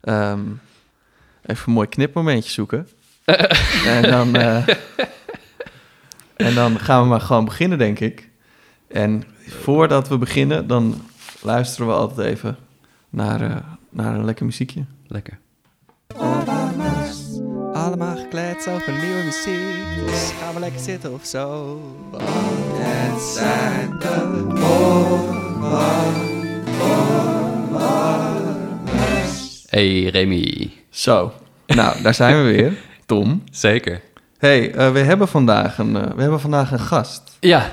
ehm, even een mooi knipmomentje zoeken. en, dan, eh, en dan gaan we maar gewoon beginnen, denk ik. En voordat we beginnen, dan luisteren we altijd even naar, eh, naar een lekker muziekje. Lekker. Allemaal gekleed over nieuwe muziek. Dus gaan we lekker zitten of zo. Want het zijn de Hey Remy. Zo, nou, daar zijn we weer. Tom. Zeker. hey, eh, we, hebben vandaag een, eh, we hebben vandaag een gast. Ja,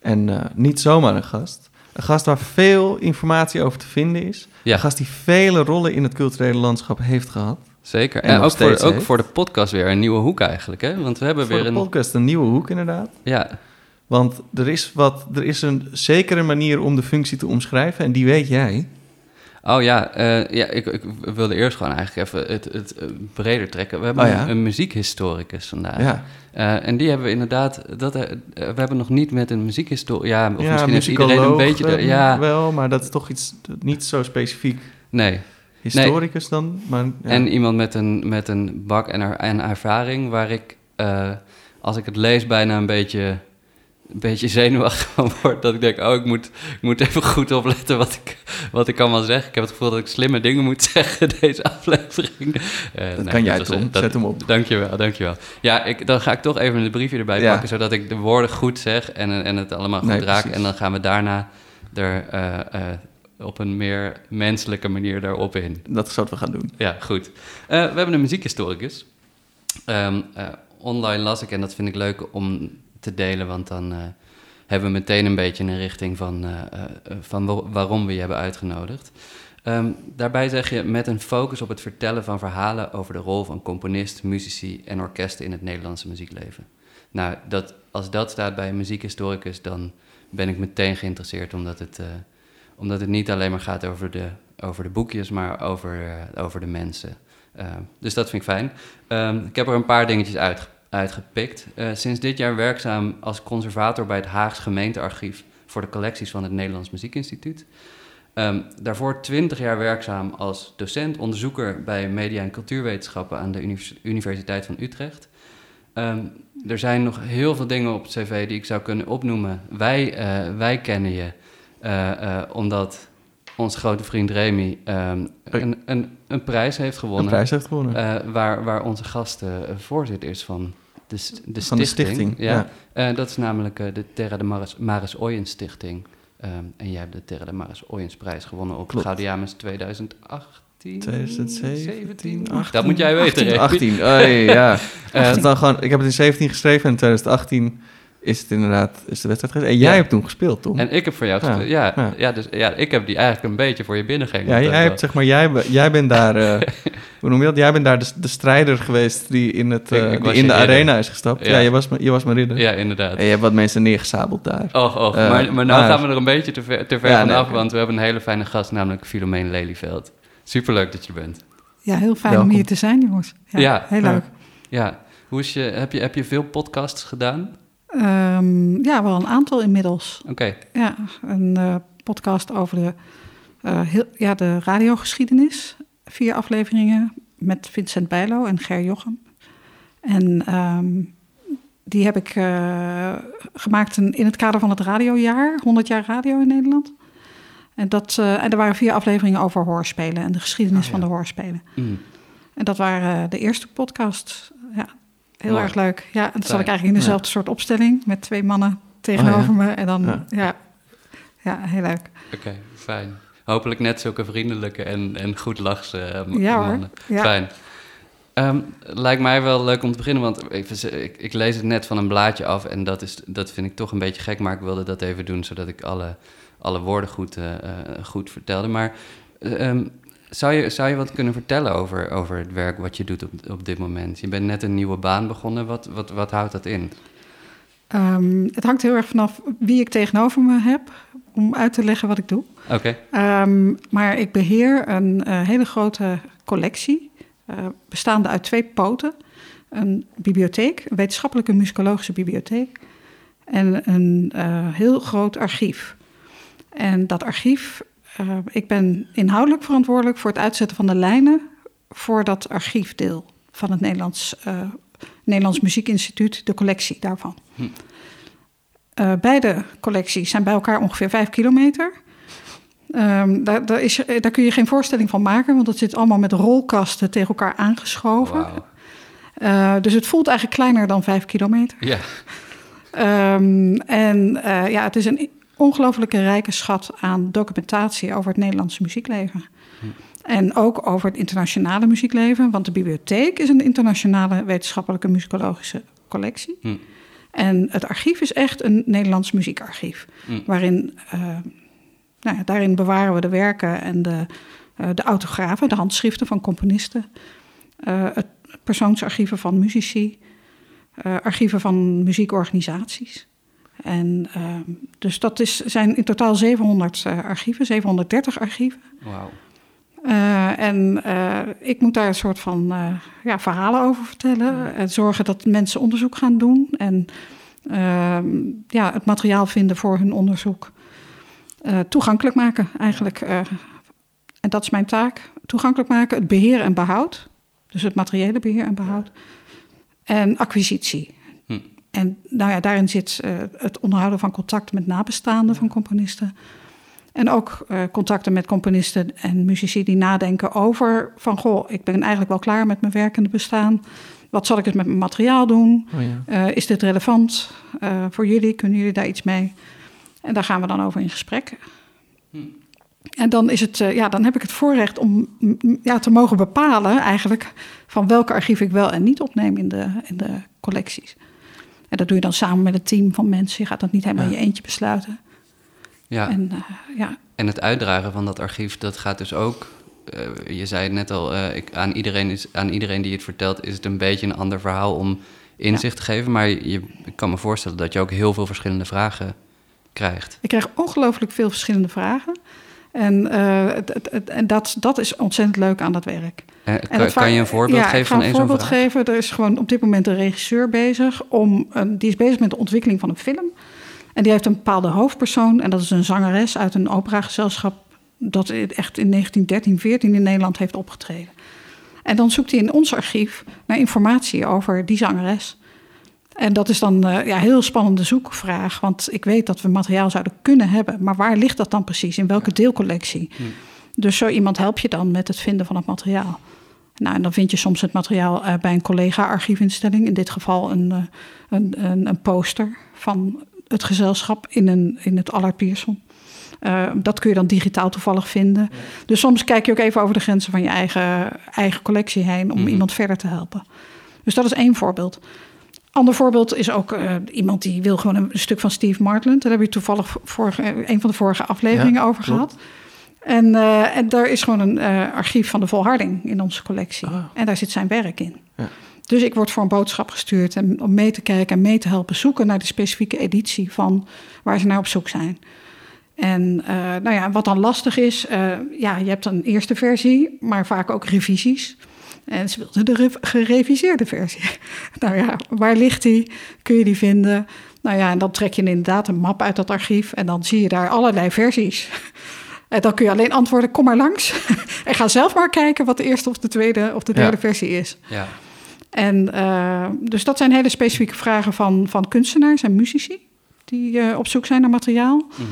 En eh, niet zomaar een gast. Een gast waar veel informatie over te vinden is. Ja. Een gast die vele rollen in het culturele landschap heeft gehad. zeker. En ook, voor, steeds ook voor de podcast weer een nieuwe hoek eigenlijk, hè? Want we hebben Voor weer de een... podcast een nieuwe hoek inderdaad. Ja, Want er is, wat, er is een zekere manier om de functie te omschrijven en die weet jij. Oh ja, eh, ja ik, ik wilde eerst gewoon eigenlijk even het, het eh, breder trekken. We hebben Oh ja? een, een muziekhistoricus vandaag. Ja, Eh, en die hebben we inderdaad, dat, we hebben nog niet met een muziekhistorie, ja, of ja misschien heeft iedereen een beetje, de- ja, wel, maar dat is toch iets niet zo specifiek nee. historicus dan. Maar, ja. En iemand met een, met een bak en, er, en ervaring waar ik, als ik het lees, bijna een beetje, een beetje zenuwachtig van word. Dat ik denk, oh, ik moet, ik moet even goed opletten wat ik, wat ik allemaal zeg. Ik heb het gevoel dat ik slimme dingen moet zeggen deze aflevering. Eh, dat nee, kan jij, Tom. dat- Zet hem op. Dankjewel, dankjewel. Ja, ik, dan ga ik toch even een briefje erbij Ja. pakken, zodat ik de woorden goed zeg en, en het allemaal goed Nee, raak. precies. En dan gaan we daarna er eh, eh, op een meer menselijke manier daarop in. Dat is wat we gaan doen. Ja, goed. Eh, we hebben een muziekhistoricus. Ehm, eh, online las ik en dat vind ik leuk om te delen, want dan eh, hebben we meteen een beetje een richting van, eh, eh, van wa- waarom we je hebben uitgenodigd. Ehm, daarbij zeg je met een focus op het vertellen van verhalen over de rol van componist, muzici en orkesten in het Nederlandse muziekleven. Nou, dat, als dat staat bij een muziekhistoricus, dan ben ik meteen geïnteresseerd, omdat het, omdat het niet alleen maar gaat over de, over de boekjes, maar over, over de mensen. Eh, dus dat vind ik fijn. Ehm, ik heb er een paar dingetjes uit, uitgepikt. Eh, sinds dit jaar werkzaam als conservator bij het Haags gemeentearchief voor de collecties van het Nederlands Muziekinstituut. Ehm, daarvoor 20 jaar werkzaam als docent, onderzoeker bij media- en cultuurwetenschappen aan de Univers- Universiteit van Utrecht. Ehm, er zijn nog heel veel dingen op het cv die ik zou kunnen opnoemen. Wij, eh, wij kennen je eh, omdat onze grote vriend Remy ehm, een, een, een prijs heeft Een gewonnen. prijs heeft gewonnen. eh, waar, waar onze gast eh, voorzitter is van de, de Van de stichting. stichting, Ja. ja. Eh, dat is namelijk de Terra de Maris, Maris Stichting. Ehm, en jij hebt de Terra de Maris Oyens prijs gewonnen op. Gaudiamus 2018. 2017, 18. Dat moet jij weten, 18. Remy. 18. Oei, ja. Dan gewoon, ik heb het in 17 geschreven en in 2018 is het inderdaad is de wedstrijd geweest. En jij Ja. hebt toen gespeeld, Tom. En ik heb voor jou Ja, gespeeld. Ja, ja. ja. dus, ja, ik heb die eigenlijk een beetje voor je binnengegeven. Ja, jij hebt zeg maar, jij, jij bent daar, eh, hoe noem je dat? Jij bent daar de, de strijder geweest die in, het, Ik- eh, ik die was in de ridder. arena is gestapt. Ja, Ja. je, was, je was mijn ridder. Ja, inderdaad. En je hebt wat mensen neergesabeld daar. Och, och. Eh, maar, maar nou maar- gaan we er een beetje te ver, te ver Ja, van nee, af, oké. want we hebben een hele fijne gast, namelijk Filomeen Lelyveld. Superleuk dat je er bent. Ja, heel fijn Welkom. om hier te zijn, jongens. Ja, Ja, heel leuk. Ja, hoe is je, heb, je, heb je veel podcasts gedaan? Ehm, ja, wel een aantal inmiddels. Oké, Ja, een eh, podcast over de, eh, heel, ja, de radiogeschiedenis. Vier afleveringen met Vincent Bijlo en Ger Jochem. En ehm, die heb ik eh, gemaakt in, in het kader van het radiojaar, 100 jaar radio in Nederland. En, dat, en er waren vier afleveringen over hoorspelen en de geschiedenis Oh, van de hoorspelen. Mm. En dat waren de eerste podcasts. Ja, heel Mooi. erg leuk. Ja, en dan zat ik eigenlijk in dezelfde soort opstelling met twee mannen tegenover me. En dan, Ja. ja. Ja, heel leuk. oké, fijn. Hopelijk net zulke vriendelijke en, en goed lachse eh, Ja, hoor. mannen. Ja. Fijn. Ehm, lijkt mij wel leuk om te beginnen, want even, ik, ik lees het net van een blaadje af en dat, is, dat vind ik toch een beetje gek, maar ik wilde dat even doen zodat ik alle, alle woorden goed, eh, eh, goed vertelde. Maar eh, ehm, zou, je, zou je wat kunnen vertellen over, over het werk wat je doet op, op dit moment? Je bent net een nieuwe baan begonnen, wat, wat, wat houdt dat in? Ehm, het hangt heel erg vanaf wie ik tegenover me heb om uit te leggen wat ik doe. Oké, Ehm, maar ik beheer een eh, hele grote collectie, eh, bestaande uit twee poten. Een bibliotheek, een wetenschappelijke muzikologische bibliotheek. En een eh, heel groot archief. En dat archief eh, ik ben inhoudelijk verantwoordelijk voor het uitzetten van de lijnen voor dat archiefdeel van het Nederlands, uh, Nederlands Muziekinstituut, de collectie daarvan. Hm. Uh, beide collecties zijn bij elkaar ongeveer vijf kilometer. Um, daar, daar, is, daar, kun je geen voorstelling van maken, want het zit allemaal met rolkasten tegen elkaar aangeschoven. Wow. Dus het voelt eigenlijk kleiner dan vijf kilometer. Ja. Um, en ja, het is een ongelofelijke rijke schat aan documentatie over het Nederlandse muziekleven. Hm. En ook over het internationale muziekleven, want de bibliotheek is een internationale wetenschappelijke muzikologische collectie. Hm. En het archief is echt een Nederlands muziekarchief, hm. waarin, uh, nou ja, daarin bewaren we de werken en de, uh, de autografen, de handschriften van componisten, uh, het persoonsarchieven van muzici, archieven van muziekorganisaties. En uh, dus dat is, zijn in totaal 700 uh, archieven, 730 archieven. Wauw. Uh, en ik moet daar een soort van ja, verhalen over vertellen. En zorgen dat mensen onderzoek gaan doen. En ehm, ja, het materiaal vinden voor hun onderzoek. toegankelijk maken eigenlijk. en dat is mijn taak. Toegankelijk maken, het beheer en behoud. Dus het materiële beheer en behoud. En acquisitie. En nou ja, daarin zit uh, het onderhouden van contacten met nabestaanden van componisten. En ook uh, contacten met componisten en muzici die nadenken over van... goh, ik ben eigenlijk wel klaar met mijn werkende bestaan. Wat zal ik dus met mijn materiaal doen? Oh ja. uh, is dit relevant voor jullie? Kunnen jullie daar iets mee? En daar gaan we dan over in gesprek. Hm. En dan, is het, ja, dan heb ik het voorrecht om ja, te mogen bepalen eigenlijk... van welke archief ik wel en niet opneem in de, in de collecties. En dat doe je dan samen met een team van mensen. Je gaat dat niet helemaal in je eentje besluiten. Ja. En, uh, ja. en het uitdragen van dat archief, dat gaat dus ook... Uh, je zei het net al, uh, ik, aan, iedereen is, aan iedereen die het vertelt... is het een beetje een ander verhaal om inzicht ja. te geven. Maar je, ik kan me voorstellen dat je ook heel veel verschillende vragen krijgt. Ik krijg ongelooflijk veel verschillende vragen. En, uh, en dat, dat is ontzettend leuk aan dat werk. Uh, kan, kan, je een voorbeeld ja, geven van een voorbeeld geven. Er is gewoon op dit moment een regisseur bezig. Om een, die is bezig met de ontwikkeling van een film. En die heeft een bepaalde hoofdpersoon. En dat is een zangeres uit een operagezelschap... dat echt in 1913, 14 in Nederland heeft opgetreden. En dan zoekt hij in ons archief naar informatie over die zangeres... En dat is dan uh, ja, heel spannende zoekvraag. Want ik weet dat we materiaal zouden kunnen hebben. Maar waar ligt dat dan precies? In welke deelcollectie? Hm. Dus zo iemand help je dan met het vinden van het materiaal. Nou, en dan vind je soms het materiaal uh, bij een collega-archiefinstelling. In dit geval een, uh, een, een, een, poster van het gezelschap in, een, in het Allard Pierson. dat kun je dan digitaal toevallig vinden. Ja. Dus soms kijk je ook even over de grenzen van je eigen, eigen collectie heen... om mm -hmm. iemand verder te helpen. Dus dat is één voorbeeld. Ander voorbeeld is ook uh, iemand die wil gewoon een, stuk van Steve Martland. Daar heb je toevallig vorige, een van de vorige afleveringen ja, over klopt. gehad. En, uh, en daar is gewoon een uh, archief van de Volharding in onze collectie. Oh. En daar zit zijn werk in. Ja. Dus ik word voor een boodschap gestuurd en, om mee te kijken en mee te helpen zoeken naar de specifieke editie van waar ze naar op zoek zijn. En nou ja, wat dan lastig is, ja, je hebt een eerste versie, maar vaak ook revisies. En ze wilde de gereviseerde versie. nou ja, waar ligt die? Kun je die vinden? Nou ja, en dan trek je inderdaad een map uit dat archief en dan zie je daar allerlei versies. En dan kun je alleen antwoorden, kom maar langs. en ga zelf maar kijken wat de eerste of de tweede of de derde ja. versie is. Ja. En uh, dus dat zijn hele specifieke vragen van, van kunstenaars en muzici... die uh, op zoek zijn naar materiaal. Mm.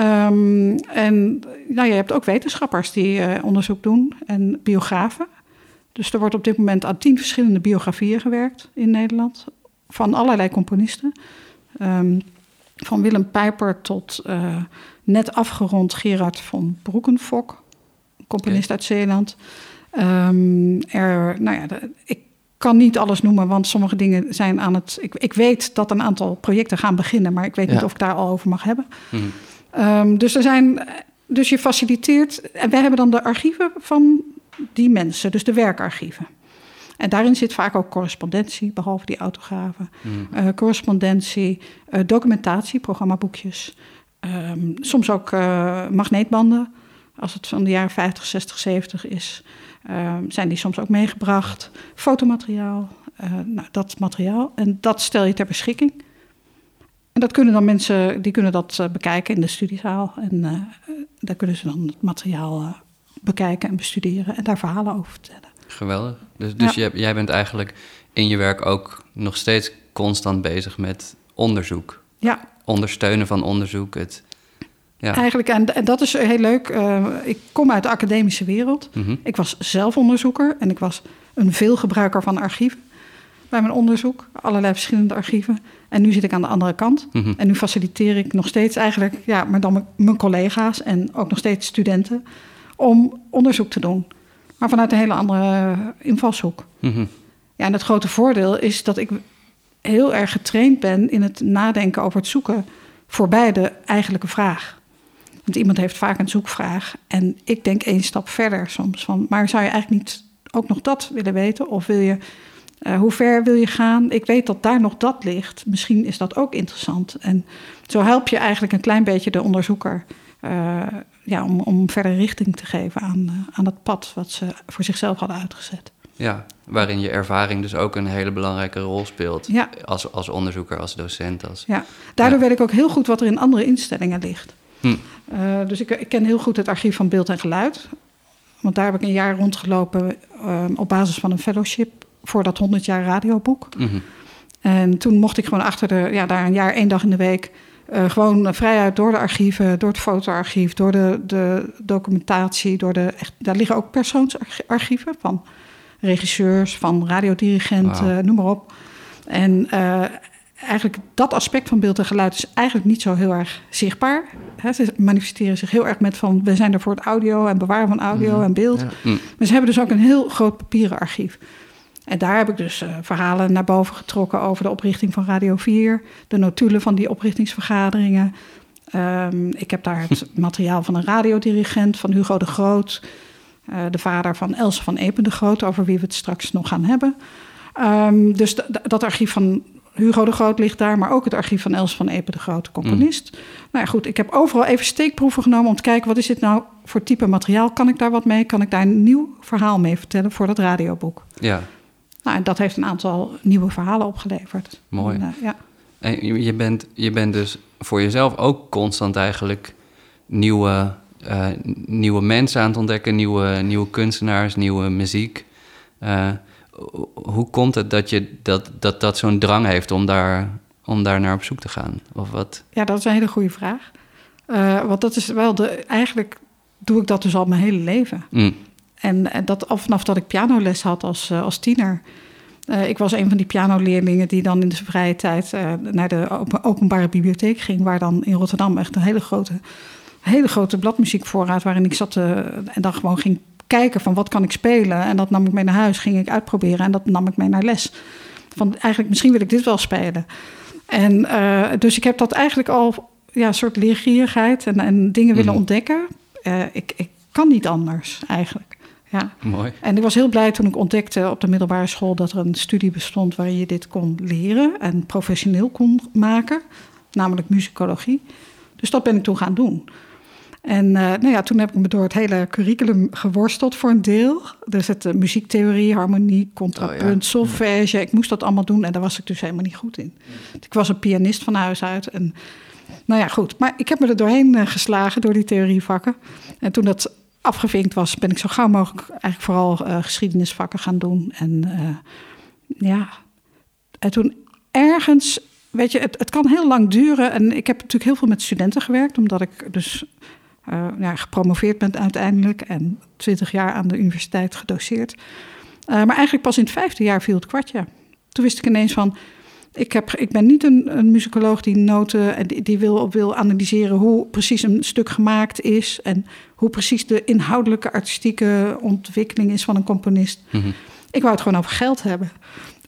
Um, en nou, je hebt ook wetenschappers die uh, onderzoek doen en biografen. Dus er wordt op dit moment aan tien verschillende biografieën gewerkt in Nederland. Van allerlei componisten. Um, van Willem Pijper tot uh, net afgerond Gerard van Broekenfok, componist okay. uit Zeeland. Um, er, nou ja, de, ik kan niet alles noemen, want sommige dingen zijn aan het. Ik, ik weet dat een aantal projecten gaan beginnen, maar ik weet ja. niet of ik daar al over mag hebben. Mm. Um, dus er zijn. Dus je faciliteert. En wij hebben dan de archieven van die mensen, dus de werkarchieven. En daarin zit vaak ook correspondentie, behalve die autografen. Mm. Uh, correspondentie, uh, documentatie, programmaboekjes. Um, soms ook uh, magneetbanden. Als het van de jaren 50, 60, 70 is, um, zijn die soms ook meegebracht. Fotomateriaal, nou, dat materiaal. En dat stel je ter beschikking. En dat kunnen dan mensen, die kunnen dat eh, bekijken in de studiezaal. En eh, daar kunnen ze dan het materiaal eh, bekijken en bestuderen en daar verhalen over vertellen. Geweldig. Dus, dus jij, jij bent eigenlijk in je werk ook nog steeds constant bezig met onderzoek. Ja, Ondersteunen van onderzoek. Het, ja. eigenlijk. En, en dat is heel leuk. Eh, ik kom uit de academische wereld. Mhm. Ik was zelf onderzoeker en ik was een veelgebruiker van archieven bij mijn onderzoek. Allerlei verschillende archieven. En nu zit ik aan de andere kant. Mhm. En nu faciliteer ik nog steeds eigenlijk, ja, maar dan mijn collega's en ook nog steeds studenten om onderzoek te doen. Maar vanuit een hele andere invalshoek. Mhm. Ja, en het grote voordeel is dat ik heel erg getraind ben in het nadenken over het zoeken voorbij de eigenlijke vraag. Want iemand heeft vaak een zoekvraag en ik denk één stap verder soms van, maar zou je eigenlijk niet ook nog dat willen weten? Of wil je, eh, hoe ver wil je gaan? Ik weet dat daar nog dat ligt. Misschien is dat ook interessant. En zo help je eigenlijk een klein beetje de onderzoeker eh, ja, om, om verder richting te geven aan, eh, aan het pad wat ze voor zichzelf hadden uitgezet. ja, waarin je ervaring dus ook een hele belangrijke rol speelt. Ja. Als, als onderzoeker, als docent. Als... Ja, daardoor Ja. weet ik ook heel goed wat er in andere instellingen ligt. Hm. Eh, dus ik, ik ken heel goed het archief van beeld en geluid. Want daar heb ik een jaar rondgelopen eh, op basis van een fellowship voor dat 100 jaar radioboek. Mhm. En toen mocht ik gewoon achter de, ja, daar een jaar, één dag in de week, eh, gewoon vrijuit door de archieven, door het fotoarchief, door de, de documentatie, door de, echt, daar liggen ook persoonsarchieven van regisseurs, van radiodirigenten, noem maar op. En eh, eigenlijk dat aspect van beeld en geluid is eigenlijk niet zo heel erg zichtbaar. Ze manifesteren zich heel erg met van, we zijn er voor het audio en bewaren van audio Mhm. en beeld. Ja. Maar ze hebben dus ook een heel groot papieren archief. En daar heb ik dus eh, verhalen naar boven getrokken over de oprichting van Radio 4, de notulen van die oprichtingsvergaderingen. Ehm, ik heb daar het materiaal van een radiodirigent, van Hugo de Groot, eh, de vader van Else van Epen de Groot, over wie we het straks nog gaan hebben. Ehm, dus dat archief van Hugo de Groot ligt daar, maar ook het archief van Els van Epen de Groot, de componist. Nou ja, goed, ik heb overal even steekproeven genomen om te kijken wat is dit nou voor type materiaal. Kan ik daar wat mee? Kan ik daar een nieuw verhaal mee vertellen voor dat radioboek? Ja, Nou, en dat heeft een aantal nieuwe verhalen opgeleverd. Mooi. En, eh, ja. En je- bent, je bent dus voor jezelf ook constant eigenlijk nieuwe, eh, nieuwe mensen aan het ontdekken, nieuwe, nieuwe kunstenaars, nieuwe muziek. Eh, ho- hoe komt het dat je dat, dat, dat zo'n drang heeft om daar, om daar naar op zoek te gaan? Of wat? ja, dat is een hele goede vraag. Want dat is wel de. Eigenlijk doe ik dat dus al mijn hele leven. Mm, En, en dat al vanaf dat ik pianoles had als, eh, als tiener. Eh, ik was een van die pianoleerlingen die dan in de vrije tijd eh, naar de open- openbare bibliotheek ging. Waar dan in Rotterdam echt een hele grote, hele grote bladmuziekvoorraad. Waarin ik zat eh, en dan gewoon ging kijken van wat kan ik spelen. En dat nam ik mee naar huis, ging ik uitproberen en dat nam ik mee naar les. Van eigenlijk misschien wil ik dit wel spelen. En eh, dus ik heb dat eigenlijk al, ja, een soort leergierigheid en, en dingen willen Mhm. ontdekken. Eh, ik, ik kan niet anders eigenlijk. Ja. mooi. En ik was heel blij toen ik ontdekte op de middelbare school dat er een studie bestond waarin je dit kon leren en professioneel kon maken, namelijk muzikologie. Dus dat ben ik toen gaan doen. En eh, nou ja, toen heb ik me door het hele curriculum geworsteld voor een deel. Dus het eh, muziektheorie, harmonie, contrapunt, Oh ja. solfège. Ik moest dat allemaal doen en daar was ik dus helemaal niet goed in. Ik was een pianist van huis uit. En, nou ja, goed. Maar ik heb me er doorheen eh, geslagen door die theorievakken. En toen dat afgevinkt was, ben ik zo gauw mogelijk eigenlijk vooral eh, geschiedenisvakken gaan doen. En eh, ja, en toen ergens, weet je, het, het kan heel lang duren. En ik heb natuurlijk heel veel met studenten gewerkt, omdat ik dus eh, ja, gepromoveerd ben uiteindelijk en twintig jaar aan de universiteit gedoseerd. Maar eigenlijk pas in het vijfde jaar viel het kwartje. Toen wist ik ineens van, ik, heb, ik ben niet een, een muzikoloog die noten en die, die wil, wil analyseren hoe precies een stuk gemaakt is en hoe precies de inhoudelijke artistieke ontwikkeling is van een componist. Mhm. Ik wou het gewoon over geld hebben.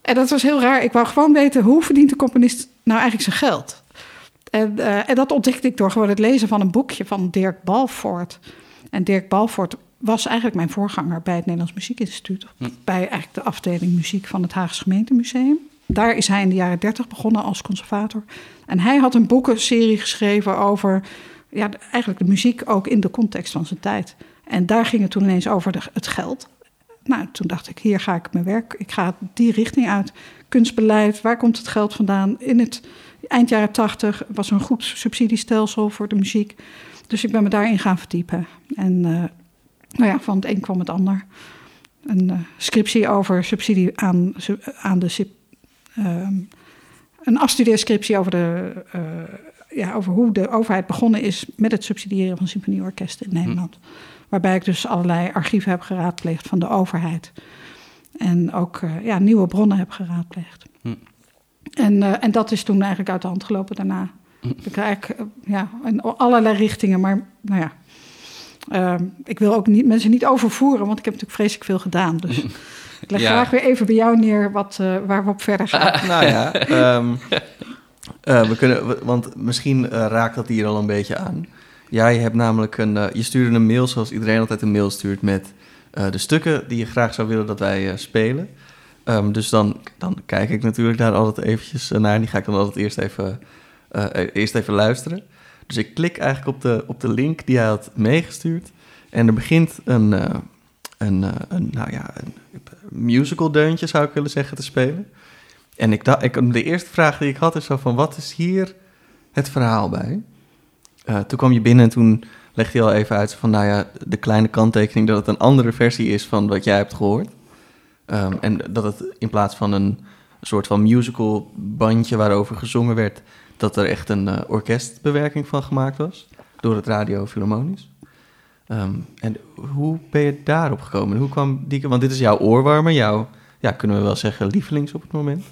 En dat was heel raar. Ik wou gewoon weten hoe verdient de componist nou eigenlijk zijn geld. En, eh, en dat ontdekte ik door gewoon het lezen van een boekje van Dirk Balvoort. En Dirk Balvoort was eigenlijk mijn voorganger bij het Nederlands Muziekinstituut. Hm. Bij eigenlijk de afdeling muziek van het Haagse Gemeentemuseum. Daar is hij in de jaren dertig begonnen als conservator. En hij had een boekenserie geschreven over ja, eigenlijk de muziek ook in de context van zijn tijd. En daar ging het toen ineens over de, het geld. nou, toen dacht ik, hier ga ik mijn werk, ik ga die richting uit. Kunstbeleid, waar komt het geld vandaan? In het eind jaren tachtig was er een goed subsidiestelsel voor de muziek. Dus ik ben me daarin gaan verdiepen. En uh, nou ja, van het een kwam het ander. Een uh, scriptie over subsidie aan, aan de. Uh, een afstudeerscriptie over, de, uh, ja, over hoe de overheid begonnen is met het subsidiëren van symfonieorkesten in Nederland. Hm. Waarbij ik dus allerlei archieven heb geraadpleegd van de overheid. En ook ja, nieuwe bronnen heb geraadpleegd. Hm. En, en dat is toen eigenlijk uit de hand gelopen daarna. Ik krijg ja, in allerlei richtingen, maar nou ja. Uh, ik wil ook niet, mensen niet overvoeren, want ik heb natuurlijk vreselijk veel gedaan. Dus ik leg graag weer even bij jou neer wat, uh, waar we op verder gaan. nou ja, um, uh, we kunnen, want misschien raakt dat hier al een beetje aan. Jij hebt namelijk een, je stuurde een mail zoals iedereen altijd een mail stuurt met de stukken die je graag zou willen dat wij spelen. Um, dus dan, dan kijk ik natuurlijk daar altijd eventjes naar. Die ga ik dan altijd eerst even uh, eerst even luisteren. Dus ik klik eigenlijk op de, op de link die hij had meegestuurd. En er begint een, uh, een, uh, een, nou ja, een musical deuntje, zou ik willen zeggen, te spelen. En ik ik, de eerste vraag die ik had is zo van, wat is hier het verhaal bij? toen kwam je binnen en toen legde hij al even uit van, nou ja, de kleine kanttekening dat het een andere versie is van wat jij hebt gehoord. Um, en dat het in plaats van een soort van musical bandje waarover gezongen werd, dat er echt een uh, orkestbewerking van gemaakt was door het Radio Philharmonisch. Um, en hoe ben je daarop gekomen? Hoe kwam die, want dit is jouw oorwarmer, jouw, ja, kunnen we wel zeggen, lievelings op het moment?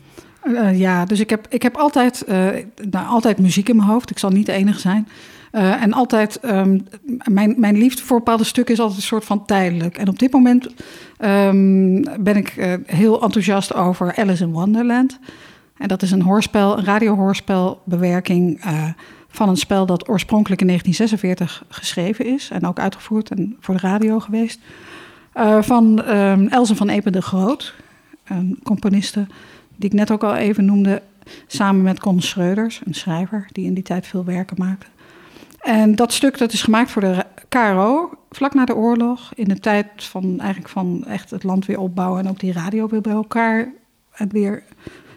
Uh, ja, dus ik heb, ik heb altijd, uh, nou, altijd muziek in mijn hoofd. Ik zal niet de enige zijn. Uh, en altijd, um, mijn, mijn liefde voor bepaalde stukken is altijd een soort van tijdelijk. En op dit moment um, ben ik heel enthousiast over Alice in Wonderland. En dat is een hoorspel, een radiohoorspelbewerking uh, van een spel dat oorspronkelijk in 1946 geschreven is en ook uitgevoerd en voor de radio geweest. Uh, van um, Elze van Epen de Groot, een componiste die ik net ook al even noemde, samen met Con Schreuders, een schrijver die in die tijd veel werken maakte. En dat stuk dat is gemaakt voor de KRO, vlak na de oorlog, in de tijd van eigenlijk van echt het land weer opbouwen en ook die radio weer bij elkaar en weer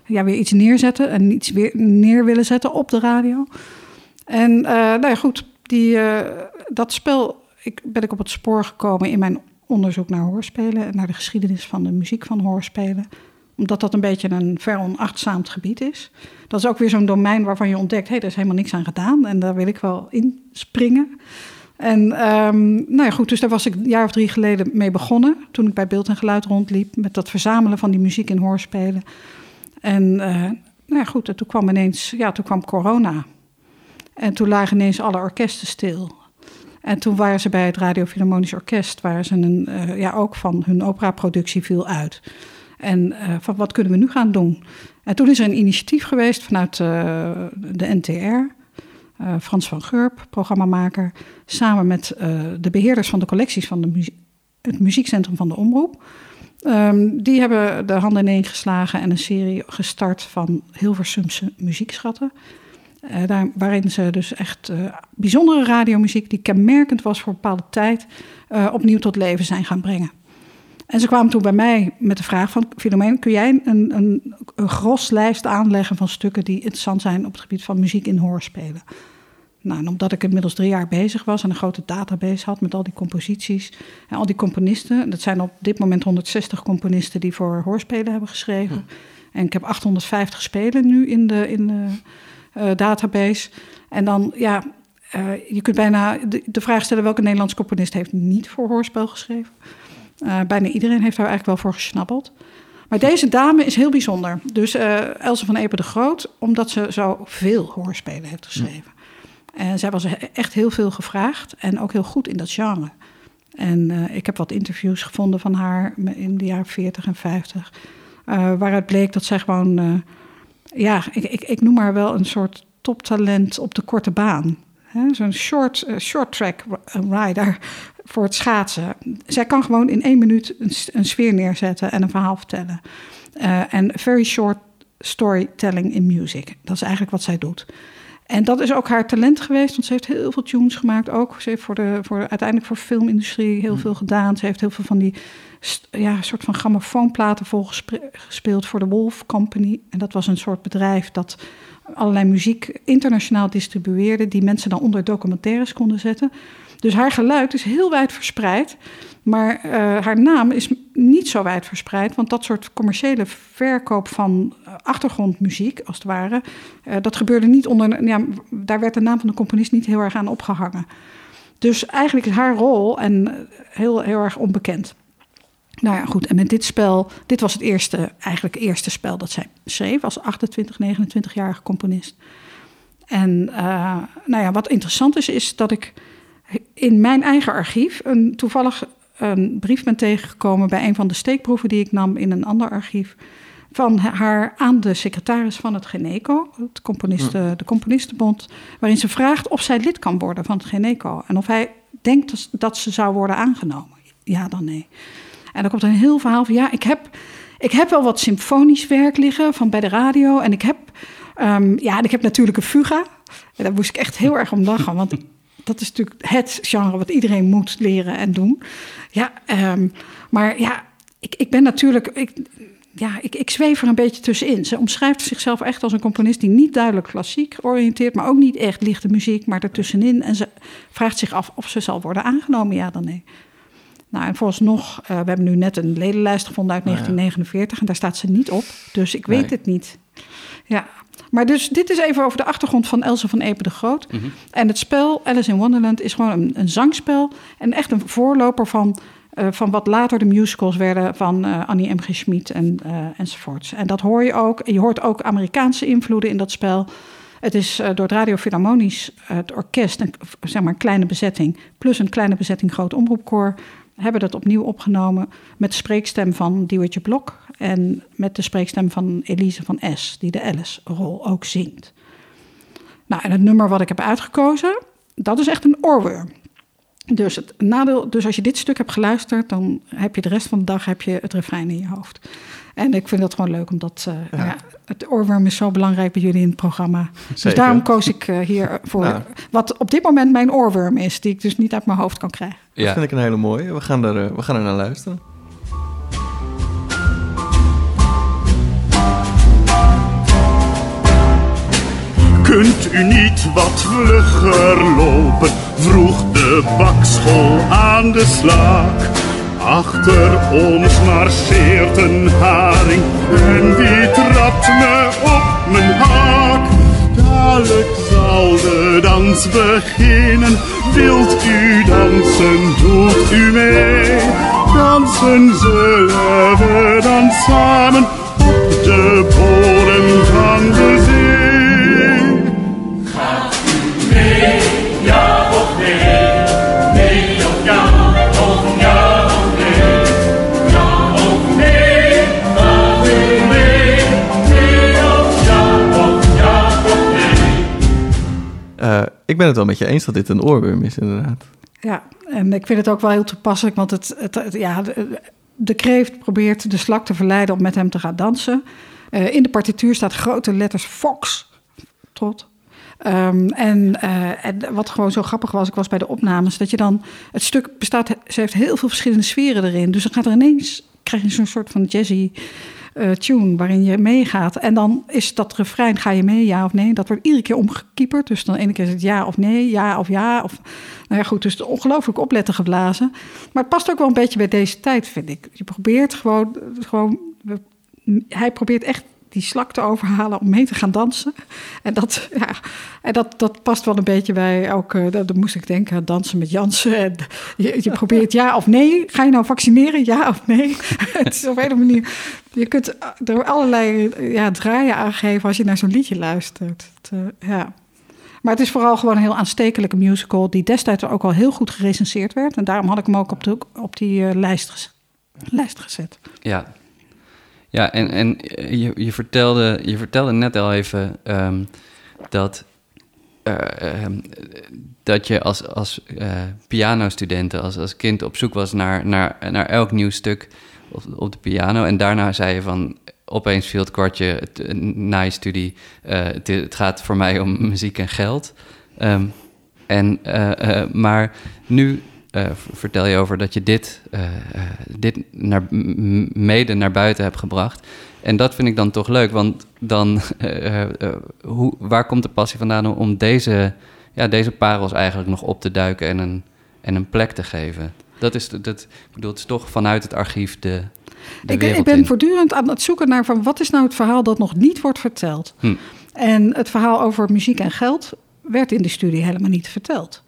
ja, weer iets neerzetten en iets weer neer willen zetten op de radio. En uh, nou ja, goed, die, uh, dat spel ik, ben ik op het spoor gekomen in mijn onderzoek naar hoorspelen en naar de geschiedenis van de muziek van hoorspelen omdat dat een beetje een veronachtzaamd gebied is. Dat is ook weer zo'n domein waarvan je ontdekt... hé, hey, er is helemaal niks aan gedaan en daar wil ik wel in springen. En um, nou ja, goed, dus daar was ik een jaar of drie geleden mee begonnen... toen ik bij Beeld en Geluid rondliep... met dat verzamelen van die muziek in hoorspelen. En uh, nou ja, goed, toen kwam ineens, ja, toen kwam corona. En toen lagen ineens alle orkesten stil. En toen waren ze bij het Radio Philharmonisch Orkest, waar ze een, uh, ja, ook van hun operaproductie viel uit. En uh, van wat kunnen we nu gaan doen? En toen is er een initiatief geweest vanuit de NTR. Frans van Geurp, programmamaker, samen met de beheerders van de collecties van de het muziekcentrum van de Omroep. Um, die hebben de handen ineen geslagen en een serie gestart van Hilversumse muziekschatten. Uh, daar, waarin ze dus echt uh, bijzondere radiomuziek, die kenmerkend was voor een bepaalde tijd, uh, opnieuw tot leven zijn gaan brengen. En ze kwamen toen bij mij met de vraag van, Filomeen, kun jij een, een, een gros lijst aanleggen van stukken die interessant zijn op het gebied van muziek in hoorspelen? Nou, en omdat ik inmiddels drie jaar bezig was en een grote database had met al die composities en al die componisten. Dat zijn op dit moment 160 componisten die voor hoorspelen hebben geschreven. Hm. En ik heb 850 spelen nu in de, in de database. En dan, ja, uh, je kunt bijna de, vraag stellen welke Nederlandse componist heeft niet voor hoorspel geschreven. Uh, bijna iedereen heeft daar eigenlijk wel voor gesnappeld. Maar deze dame is heel bijzonder. Dus Else van Epen de Groot, omdat ze zo veel hoorspelen heeft geschreven. En zij was echt heel veel gevraagd en ook heel goed in dat genre. En uh, ik heb wat interviews gevonden van haar in de jaren 40 en 50. Uh, eh, waaruit bleek dat zij gewoon, uh, ja, ik, ik, ik, noem haar wel een soort toptalent op de korte baan. Zo'n short, short track rider voor het schaatsen. Zij kan gewoon in één minuut een, een sfeer neerzetten en een verhaal vertellen. En very short storytelling in music. Dat is eigenlijk wat zij doet. En dat is ook haar talent geweest, want ze heeft heel veel tunes gemaakt ook. Ze heeft voor de, voor, uiteindelijk voor de filmindustrie heel veel gedaan. Ze heeft heel veel van die ja, soort van grammofoonplaten volgespeeld voor de Wolf Company. En dat was een soort bedrijf dat allerlei muziek internationaal distribueerde, die mensen dan onder documentaires konden zetten. Dus haar geluid is heel wijd verspreid, maar eh, haar naam is niet zo wijd verspreid, want dat soort commerciële verkoop van eh, achtergrondmuziek, als het ware, eh, dat gebeurde niet onder. Ja, daar werd de naam van de componist niet heel erg aan opgehangen. Dus eigenlijk is haar rol en heel, heel erg onbekend. Nou ja, goed. En met dit spel, dit was het eerste, eigenlijk eerste spel dat zij schreef als 28, 29-jarige componist. En nou ja, wat interessant is, is dat ik in mijn eigen archief een, toevallig een brief ben tegengekomen bij een van de steekproeven die ik nam in een ander archief. Van haar aan de secretaris van het Geneco, het componisten, de Componistenbond, waarin ze vraagt of zij lid kan worden van het Geneco. En of hij denkt dat ze zou worden aangenomen. Ja, dan nee. En dan komt er een heel verhaal van, ja, ik heb, ik heb wel wat symfonisch werk liggen van bij de radio. En ik heb, um, ja, en ik heb natuurlijk een fuga. En daar moest ik echt heel erg om lachen, want dat is natuurlijk het genre wat iedereen moet leren en doen. Ja, um, maar ja, ik, ik ben natuurlijk, ik, ja, ik, ik zweef er een beetje tussenin. Ze omschrijft zichzelf echt als een componist die niet duidelijk klassiek oriënteert, maar ook niet echt lichte muziek, maar ertussenin. En ze vraagt zich af of ze zal worden aangenomen, ja dan nee. Nou, en vooralsnog, uh, we hebben nu net een ledenlijst gevonden uit 1949 en daar staat ze niet op. Dus ik weet nee. het niet. Ja, maar dus dit is even over de achtergrond van Else van Epe de Groot. Mm -hmm. En het spel Alice in Wonderland is gewoon een, een zangspel en echt een voorloper van, uh, van wat later de musicals werden van uh, Annie M. G. Schmid en, enzovoorts. En dat hoor je ook. Je hoort ook Amerikaanse invloeden in dat spel. Het is uh, door het Radio Philharmonisch, het orkest, een, zeg maar een kleine bezetting, plus een kleine bezetting groot omroepkoor, hebben dat opnieuw opgenomen met spreekstem van Diewertje Blok en met de spreekstem van Elise van S, die de Alice-rol ook zingt. Nou, en het nummer wat ik heb uitgekozen, dat is echt een oorworm. Dus, het nadeel, dus als je dit stuk hebt geluisterd, dan heb je de rest van de dag heb je het refrein in je hoofd. En ik vind dat gewoon leuk, omdat uh, ja. Ja, het oorworm is zo belangrijk bij jullie in het programma. Zeker. Dus daarom koos ik uh, hier voor nou. wat op dit moment mijn oorworm is, die ik dus niet uit mijn hoofd kan krijgen. Dat vind ik een hele mooie. We gaan er, uh, we gaan er naar luisteren. Kunt u niet wat vlugger lopen? Vroeg de bakschool aan de slaak. Achter ons marcheert een haring en die trapt me op mijn haak. Dadelijk zal de dans beginnen. Wilt u dansen, doet u mee? Dansen zullen we dan samen op de bodem van de zee. Ik ben het wel met je eens dat dit een oorworm is, inderdaad. Ja, en ik vind het ook wel heel toepasselijk, want het, het, ja, de, kreeft probeert de slak te verleiden om met hem te gaan dansen. Uh, in de partituur staat grote letters Fox. Tot. Um, en, uh, en, wat gewoon zo grappig was, ik was bij de opnames, dat je dan, het stuk bestaat, ze heeft heel veel verschillende sferen erin. Dus dan gaat er ineens, krijg je zo'n soort van jazzy uh, tune waarin je meegaat. En dan is dat refrein, ga je mee, ja of nee? Dat wordt iedere keer omgekieperd. Dus dan ene keer is het ja of nee, ja of ja. Of, nou ja, goed, dus ongelooflijk opletten geblazen. Maar het past ook wel een beetje bij deze tijd, vind ik. Je probeert gewoon, gewoon hij probeert echt die slak te overhalen om mee te gaan dansen. En dat, ja, en dat, dat past wel een beetje bij ook, uh, dat, moest ik denken, aan dansen met Jansen. En je, je probeert ja of nee. Ga je nou vaccineren, ja of nee? het is op een manier. Je kunt er allerlei ja, draaien aangeven als je naar zo'n liedje luistert. Het, uh, ja. Maar het is vooral gewoon een heel aanstekelijke musical... die destijds ook al heel goed gerecenseerd werd. En daarom had ik hem ook op, de, op die uh, lijst, lijst gezet. Ja, ja, en, en je, je, vertelde, je vertelde net al even um, dat, uh, um, dat je als, als uh, pianostudent, als, als kind op zoek was naar, naar, naar elk nieuw stuk op, op de piano. En daarna zei je van, opeens viel het kwartje eh, na je studie. eh, het, gaat voor mij om muziek en geld. Ehm, en, eh, eh, maar nu eh, vertel je over dat je dit, eh, eh, dit naar, mede naar buiten hebt gebracht. En dat vind ik dan toch leuk, want dan, hoe, waar komt de passie vandaan om- deze, ja, deze parels eigenlijk nog op te duiken en een, en een plek te geven? Dat is, dat, ik bedoel, het is toch vanuit het archief de, de Ik, ik ben in. voortdurend aan het zoeken naar van wat is nou het verhaal dat nog niet wordt verteld. Hm. En het verhaal over muziek en geld werd in de studie helemaal niet verteld.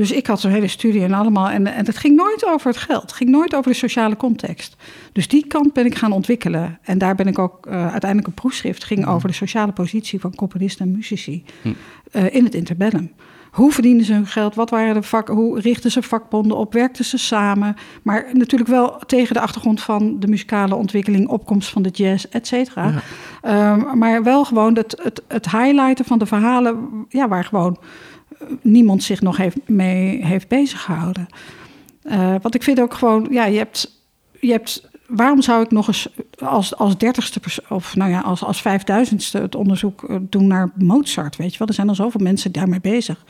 Dus ik had zo'n hele studie en allemaal. En, en het ging nooit over het geld. Het ging nooit over de sociale context. Dus die kant ben ik gaan ontwikkelen. En daar ben ik ook uh, uiteindelijk een proefschrift. ging over de sociale positie van componisten en muzici. Hm. Uh, in het interbellum. Hoe verdienden ze hun geld? Wat waren de vak, hoe richtten ze vakbonden op? Werkten ze samen? Maar natuurlijk wel tegen de achtergrond van de muzikale ontwikkeling, opkomst van de jazz, et cetera. Ja. Um, maar wel gewoon het, het, het highlighten van de verhalen, ja, waar gewoon niemand zich nog heeft, mee heeft bezig gehouden. Uh, want ik vind ook gewoon, ja, je hebt, je hebt waarom zou ik nog eens als, als dertigste of nou ja, als, als vijfduizendste het onderzoek eh, doen naar Mozart? Weet je wel, er zijn al zoveel mensen daarmee bezig.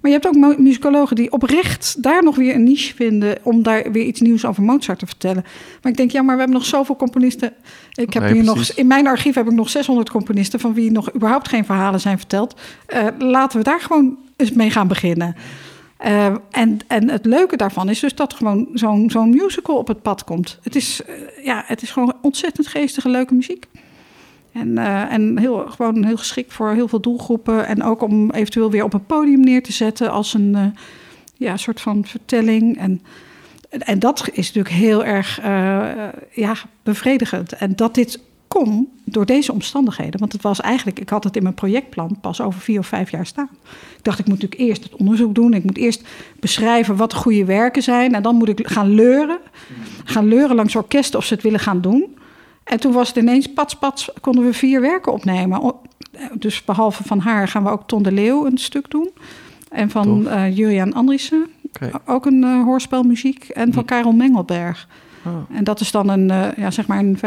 Maar je hebt ook muzikologen die oprecht daar nog weer een niche vinden om daar weer iets nieuws over Mozart te vertellen. Maar ik denk, ja, maar we hebben nog zoveel componisten. Ik heb Nee, hier nog, in mijn archief heb ik nog 600 componisten van wie nog überhaupt geen verhalen zijn verteld. Uh, laten we daar gewoon mee gaan beginnen. Uh, en, en het leuke daarvan is dus dat gewoon zo'n zo'n musical op het pad komt. Het is, uh, ja, het is gewoon ontzettend geestige, leuke muziek. En, uh, en heel, gewoon heel geschikt voor heel veel doelgroepen. En ook om eventueel weer op een podium neer te zetten als een ja, soort van vertelling. En, en dat is natuurlijk heel erg ja, bevredigend. En dat dit kon door deze omstandigheden. Want het was eigenlijk, ik had het in mijn projectplan pas over vier of vijf jaar staan. Ik dacht, ik moet natuurlijk eerst het onderzoek doen. Ik moet eerst beschrijven wat goede werken zijn. En dan moet ik gaan leuren. Gaan leuren langs orkesten of ze het willen gaan doen. En toen was het ineens, pats, pats, konden we vier werken opnemen. Dus behalve van haar gaan we ook Ton de Leeuw een stuk doen. En van uh, Juriaan Andriessen, okay. ook een uh, hoorspelmuziek. En van hm. Karel Mengelberg. Oh. En dat is dan een, uh, ja, zeg maar een,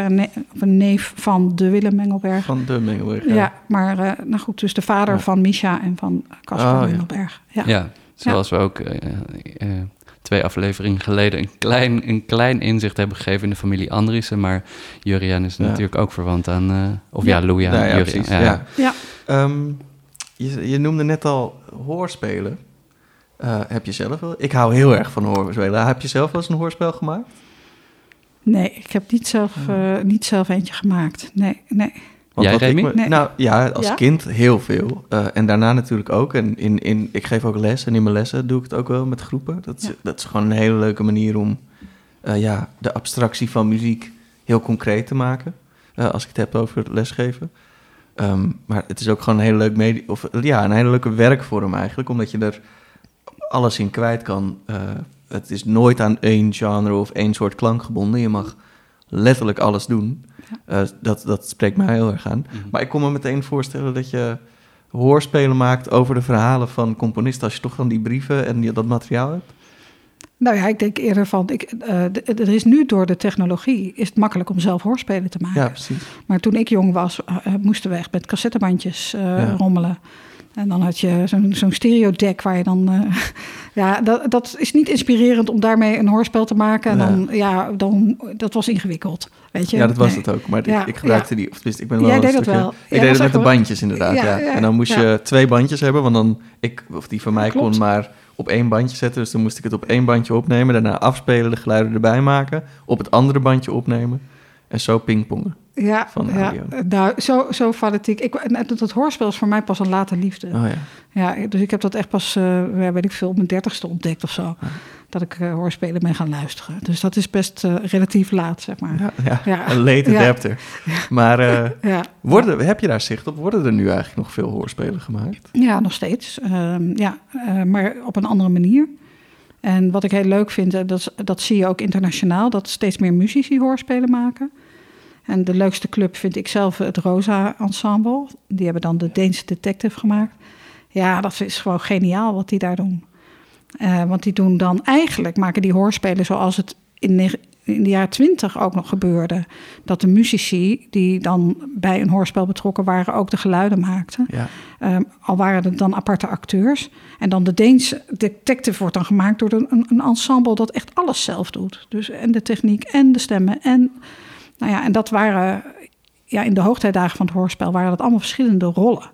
een neef van de Willem Mengelberg. Van de Mengelberg, ja. ja maar uh, nou goed, dus de vader ja. van Misha en van Casper oh, Mengelberg. Ja, ja zoals we ook uh, twee afleveringen geleden een klein, een klein inzicht hebben gegeven in de familie Andriessen. Maar Juriaan is natuurlijk ook verwant aan, of ja, Louis aan ja, Juriaan. Ja, ja. Um, je, je noemde net al hoorspelen. heb je zelf wel? Ik hou heel erg van hoorspelen. Heb je zelf wel eens een hoorspel gemaakt? Nee, ik heb niet zelf, uh, niet zelf eentje gemaakt. Nee, nee. Want Jij, Remy? Me, nee. Nou ja, als ja? kind heel veel. Uh, en daarna natuurlijk ook. En in, in, ik geef ook les. En in mijn lessen doe ik het ook wel met groepen. Dat is, ja. dat is gewoon een hele leuke manier om uh, ja, de abstractie van muziek heel concreet te maken. als ik het heb over lesgeven. Um, maar het is ook gewoon een hele leuk medie of ja, een hele leuke werkvorm eigenlijk. Omdat je er alles in kwijt kan het is nooit aan één genre of één soort klank gebonden. Je mag letterlijk alles doen. Ja. Uh, dat, dat spreekt mij heel erg aan. Mm -hmm. Maar ik kon me meteen voorstellen dat je hoorspelen maakt over de verhalen van componisten. Als je toch dan die brieven en die, dat materiaal hebt. Nou ja, ik denk eerder van, ik, uh, er is nu door de technologie, is het makkelijk om zelf hoorspelen te maken. Ja, precies. Maar toen ik jong was, uh, moesten we echt met cassettebandjes ja. rommelen. En dan had je zo'n zo'n stereodeck waar je dan... Uh, ja, dat, dat is niet inspirerend om daarmee een hoorspel te maken. En Ja. dan, ja, dan, dat was ingewikkeld, weet je. Ja, dat was Nee. het ook. Maar Ja, ik, ik gebruikte ja. die, of tenminste, ik ben wel Jij deed dat wel. Ik Jij deed het met de bandjes inderdaad, ja. Ja, ja, En dan moest ja. je twee bandjes hebben, want dan, ik, of die van mij Klopt. kon maar op één bandje zetten. Dus dan moest ik het op één bandje opnemen, daarna afspelen, de geluiden erbij maken, op het andere bandje opnemen en zo pingpongen. Ja, van ja. nou, zo, zo fanatiek. Ik, dat, hoorspel is voor mij pas een late liefde. Oh ja. Ja, dus ik heb dat echt pas, ja, weet ik veel, op mijn dertigste ontdekt of zo. Dat ik eh, hoorspelen ben gaan luisteren. Dus dat is best eh, relatief laat, zeg maar. Ja, een late adapter. Maar Ja, worden, heb je daar zicht op? Worden er nu eigenlijk nog veel hoorspelen gemaakt? ja nog steeds. Ehm, ja, maar op een andere manier. En wat ik heel leuk vind, dat, dat zie je ook internationaal, dat steeds meer muzici hoorspelen maken. En de leukste club vind ik zelf het Rosa Ensemble. Die hebben dan de Deense Detective gemaakt. Ja, dat is gewoon geniaal wat die daar doen. Eh, want die doen dan eigenlijk, maken die hoorspelen zoals het in, in de jaren twintig ook nog gebeurde. Dat de muzici die dan bij een hoorspel betrokken waren, ook de geluiden maakten. Ja. Ehm, al waren het dan aparte acteurs. En dan de Deense detective wordt dan gemaakt door een, een ensemble dat echt alles zelf doet. Dus en de techniek en de stemmen. En, nou ja, en dat waren, ja, in de hoogtijdagen van het hoorspel waren dat allemaal verschillende rollen.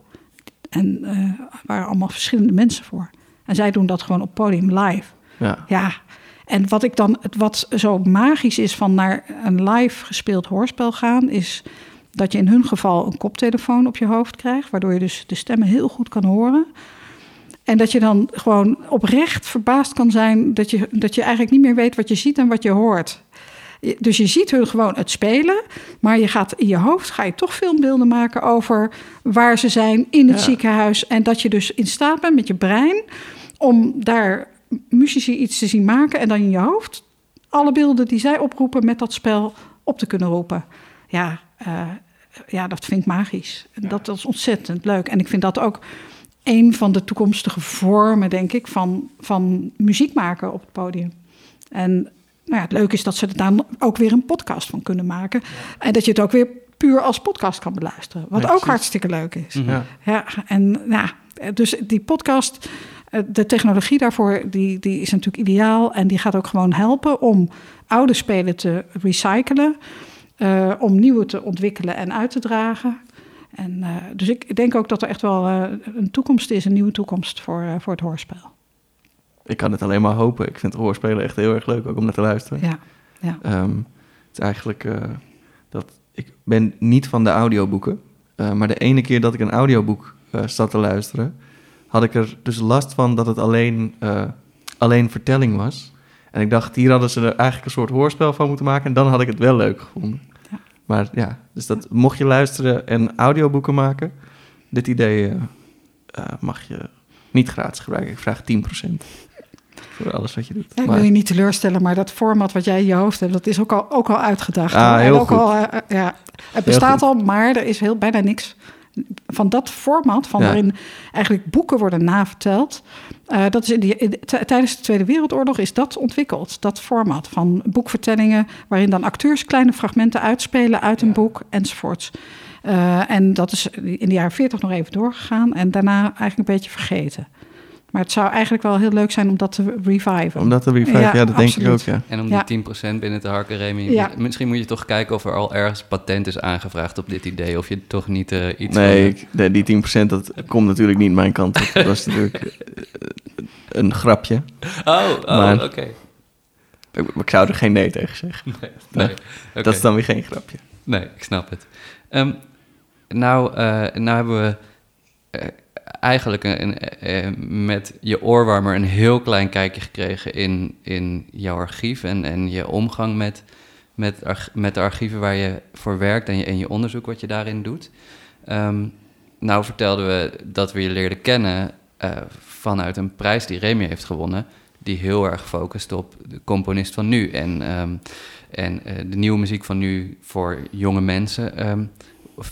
En eh waren allemaal verschillende mensen voor. En zij doen dat gewoon op podium live. Ja. Ja, en wat ik dan, het wat zo magisch is van naar een live gespeeld hoorspel gaan, is dat je in hun geval een koptelefoon op je hoofd krijgt, waardoor je dus de stemmen heel goed kan horen. En dat je dan gewoon oprecht verbaasd kan zijn dat je, dat je eigenlijk niet meer weet wat je ziet en wat je hoort. Dus je ziet hun gewoon het spelen, maar je gaat in je hoofd ga je toch filmbeelden maken over waar ze zijn in het Ja. ziekenhuis. En dat je dus in staat bent met je brein om daar muzici iets te zien maken en dan in je hoofd alle beelden die zij oproepen met dat spel op te kunnen roepen. Ja, eh, ja dat vind ik magisch. Dat is ontzettend leuk. En ik vind dat ook een van de toekomstige vormen, denk ik, van, van muziek maken op het podium. En nou ja, het leuke is dat ze er dan ook weer een podcast van kunnen maken. En dat je het ook weer puur als podcast kan beluisteren. Wat Ja, ook precies. hartstikke leuk is. Ja. Ja, en ja, dus die podcast, eh, de technologie daarvoor, die, die is natuurlijk ideaal. En die gaat ook gewoon helpen om oude spelen te recyclen. eh, om nieuwe te ontwikkelen en uit te dragen. En, eh, dus ik denk ook dat er echt wel eh, een toekomst is, een nieuwe toekomst voor, voor het hoorspel. Ik kan het alleen maar hopen. Ik vind hoorspelen echt heel erg leuk, ook om naar te luisteren. Ja, ja. Ehm, het is eigenlijk eh, dat ik ben niet van de audioboeken. eh, maar de ene keer dat ik een audioboek eh zat te luisteren, had ik er dus last van dat het alleen, alleen vertelling was. En ik dacht, hier hadden ze er eigenlijk een soort hoorspel van moeten maken. En dan had ik het wel leuk gevonden. Ja. Maar ja, dus dat mocht je luisteren en audioboeken maken, dit idee mag je niet gratis gebruiken. Ik vraag 10% voor alles wat je doet. Ja, ik Maar- wil je niet teleurstellen, maar dat format wat jij in je hoofd hebt, dat is ook al, ook al uitgedacht. Ah, hoor. En heel ook goed. Al, eh, ja, het bestaat al, maar er is heel, bijna niks van dat format, van Ja. waarin eigenlijk boeken worden naverteld. eh, dat is in die, in- t- tijdens de Tweede Wereldoorlog is dat ontwikkeld, dat format van boekvertellingen, waarin dan acteurs kleine fragmenten uitspelen uit een boek enzovoorts. Eh, en dat is in de jaren 40 nog even doorgegaan en daarna eigenlijk een beetje vergeten. Maar het zou eigenlijk wel heel leuk zijn om dat te reviven. Omdat de revive, ja, Ja, dat denk ik ook, absoluut. ja. En om Ja. die 10% binnen te harken, Remy, Ja. misschien moet je toch kijken of er al ergens patent is aangevraagd op dit idee. Of je toch niet eh, iets Nee, van... ik, de- die 10% dat komt natuurlijk niet mijn kant op. Dat was natuurlijk eh, een grapje. Oh, oh Maar- oké. Ik, ik zou er geen nee tegen zeggen. Nee, Nee, nee. oké. Dat is dan weer geen grapje. Nee, ik snap het. Ehm, nou, eh, nou hebben we eigenlijk een, eh, met je oorwarmer een heel klein kijkje gekregen in, in jouw archief en, en je omgang met, met, met de archieven waar je voor werkt en je, en je onderzoek wat je daarin doet. Ehm, nou vertelden we dat we je leerden kennen eh, vanuit een prijs die Remy heeft gewonnen, die heel erg focust op de componist van nu en, ehm, en eh, de nieuwe muziek van nu voor jonge mensen. Ehm,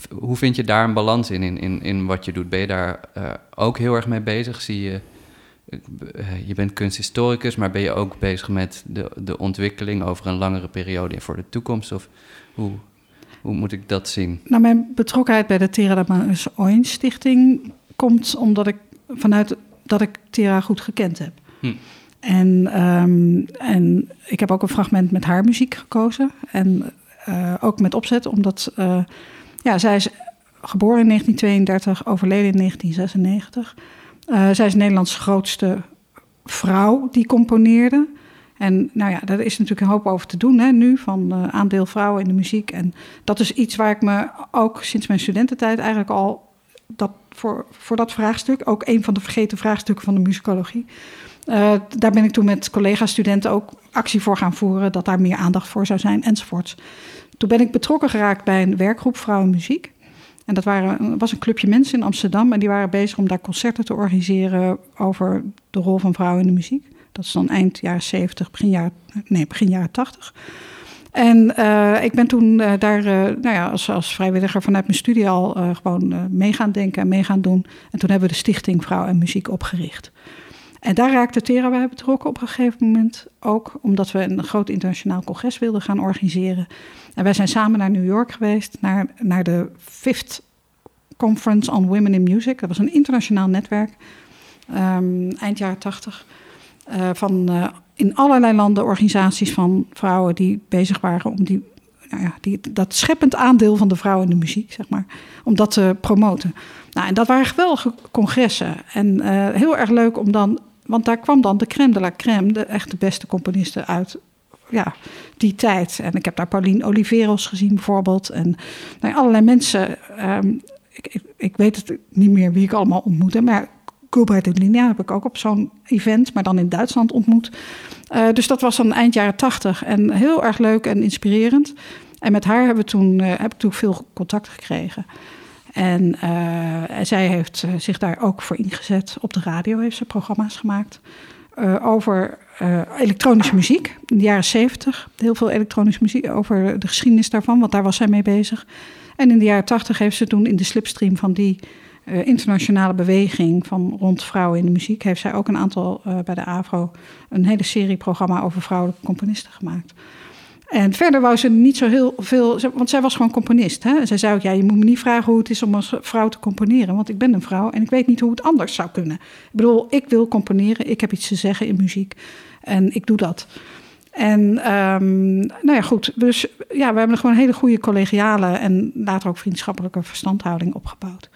hoe vind je daar een balans in, in, in, in wat je doet? Ben je daar eh, ook heel erg mee bezig? Zie je, eh, je bent kunsthistoricus, maar ben je ook bezig met de, de ontwikkeling over een langere periode en voor de toekomst? Of hoe, hoe moet ik dat zien? Nou, mijn betrokkenheid bij de Tera Damas Oin Stichting komt omdat ik vanuit dat ik Tera goed gekend heb. Hm. En, ehm, en ik heb ook een fragment met haar muziek gekozen. En eh, ook met opzet, omdat ja, zij is geboren in 1932, overleden in 1996. Eh, zij is Nederlands grootste vrouw die componeerde. En nou ja, daar is natuurlijk een hoop over te doen hè, nu, van eh, aandeel vrouwen in de muziek. En dat is iets waar ik me ook sinds mijn studententijd eigenlijk al dat voor, voor dat vraagstuk, ook een van de vergeten vraagstukken van de muzikologie. eh, daar ben ik toen met collega-studenten ook actie voor gaan voeren, dat daar meer aandacht voor zou zijn enzovoorts. Toen ben ik betrokken geraakt bij een werkgroep Vrouwen Muziek. En dat waren, was een clubje mensen in Amsterdam en die waren bezig om daar concerten te organiseren over de rol van vrouwen in de muziek. Dat is dan eind jaren 70, begin jaren, nee, begin jaren 80. En eh, ik ben toen eh, daar eh, nou ja, als, als vrijwilliger vanuit mijn studie al gewoon mee gaan denken en mee gaan doen. En toen hebben we de Stichting Vrouw en Muziek opgericht. En daar raakte Tera bij betrokken op een gegeven moment ook, omdat we een groot internationaal congres wilden gaan organiseren. En wij zijn samen naar New York geweest, naar, naar de Fifth Conference on Women in Music. Dat was een internationaal netwerk, ehm, eind jaren tachtig. eh, van eh, in allerlei landen organisaties van vrouwen die bezig waren om die, nou ja, die, dat scheppend aandeel van de vrouw in de muziek, zeg maar, om dat te promoten. Nou, en dat waren geweldige congressen. En eh, heel erg leuk om dan, want daar kwam dan de crème de la crème, de echt de beste componisten uit ja, die tijd. En ik heb daar Pauline Oliveros gezien bijvoorbeeld. En nou, allerlei mensen. ehm, ik, ik, weet het niet meer wie ik allemaal ontmoette. Maar Gilbert Linia heb ik ook op zo'n event, maar dan in Duitsland ontmoet. Eh, dus dat was dan eind jaren tachtig. En heel erg leuk en inspirerend. En met haar hebben we toen, eh, heb ik toen veel contact gekregen. En eh, zij heeft eh, zich daar ook voor ingezet. Op de radio heeft ze programma's gemaakt eh, over elektronische muziek. In de jaren zeventig, heel veel elektronische muziek, over de geschiedenis daarvan, want daar was zij mee bezig. En in de jaren tachtig heeft ze toen in de slipstream van die internationale beweging van rond vrouwen in de muziek, heeft zij ook een aantal bij de AVRO een hele serie programma over vrouwelijke componisten gemaakt. En verder wou ze niet zo heel veel, want zij was gewoon componist. Hè? Zij zei ook, ja, je moet me niet vragen hoe het is om als vrouw te componeren, want ik ben een vrouw en ik weet niet hoe het anders zou kunnen. Ik bedoel, ik wil componeren, ik heb iets te zeggen in muziek en ik doe dat. En ehm, nou ja, goed. Dus ja, we hebben gewoon een hele goede collegiale en later ook vriendschappelijke verstandhouding opgebouwd.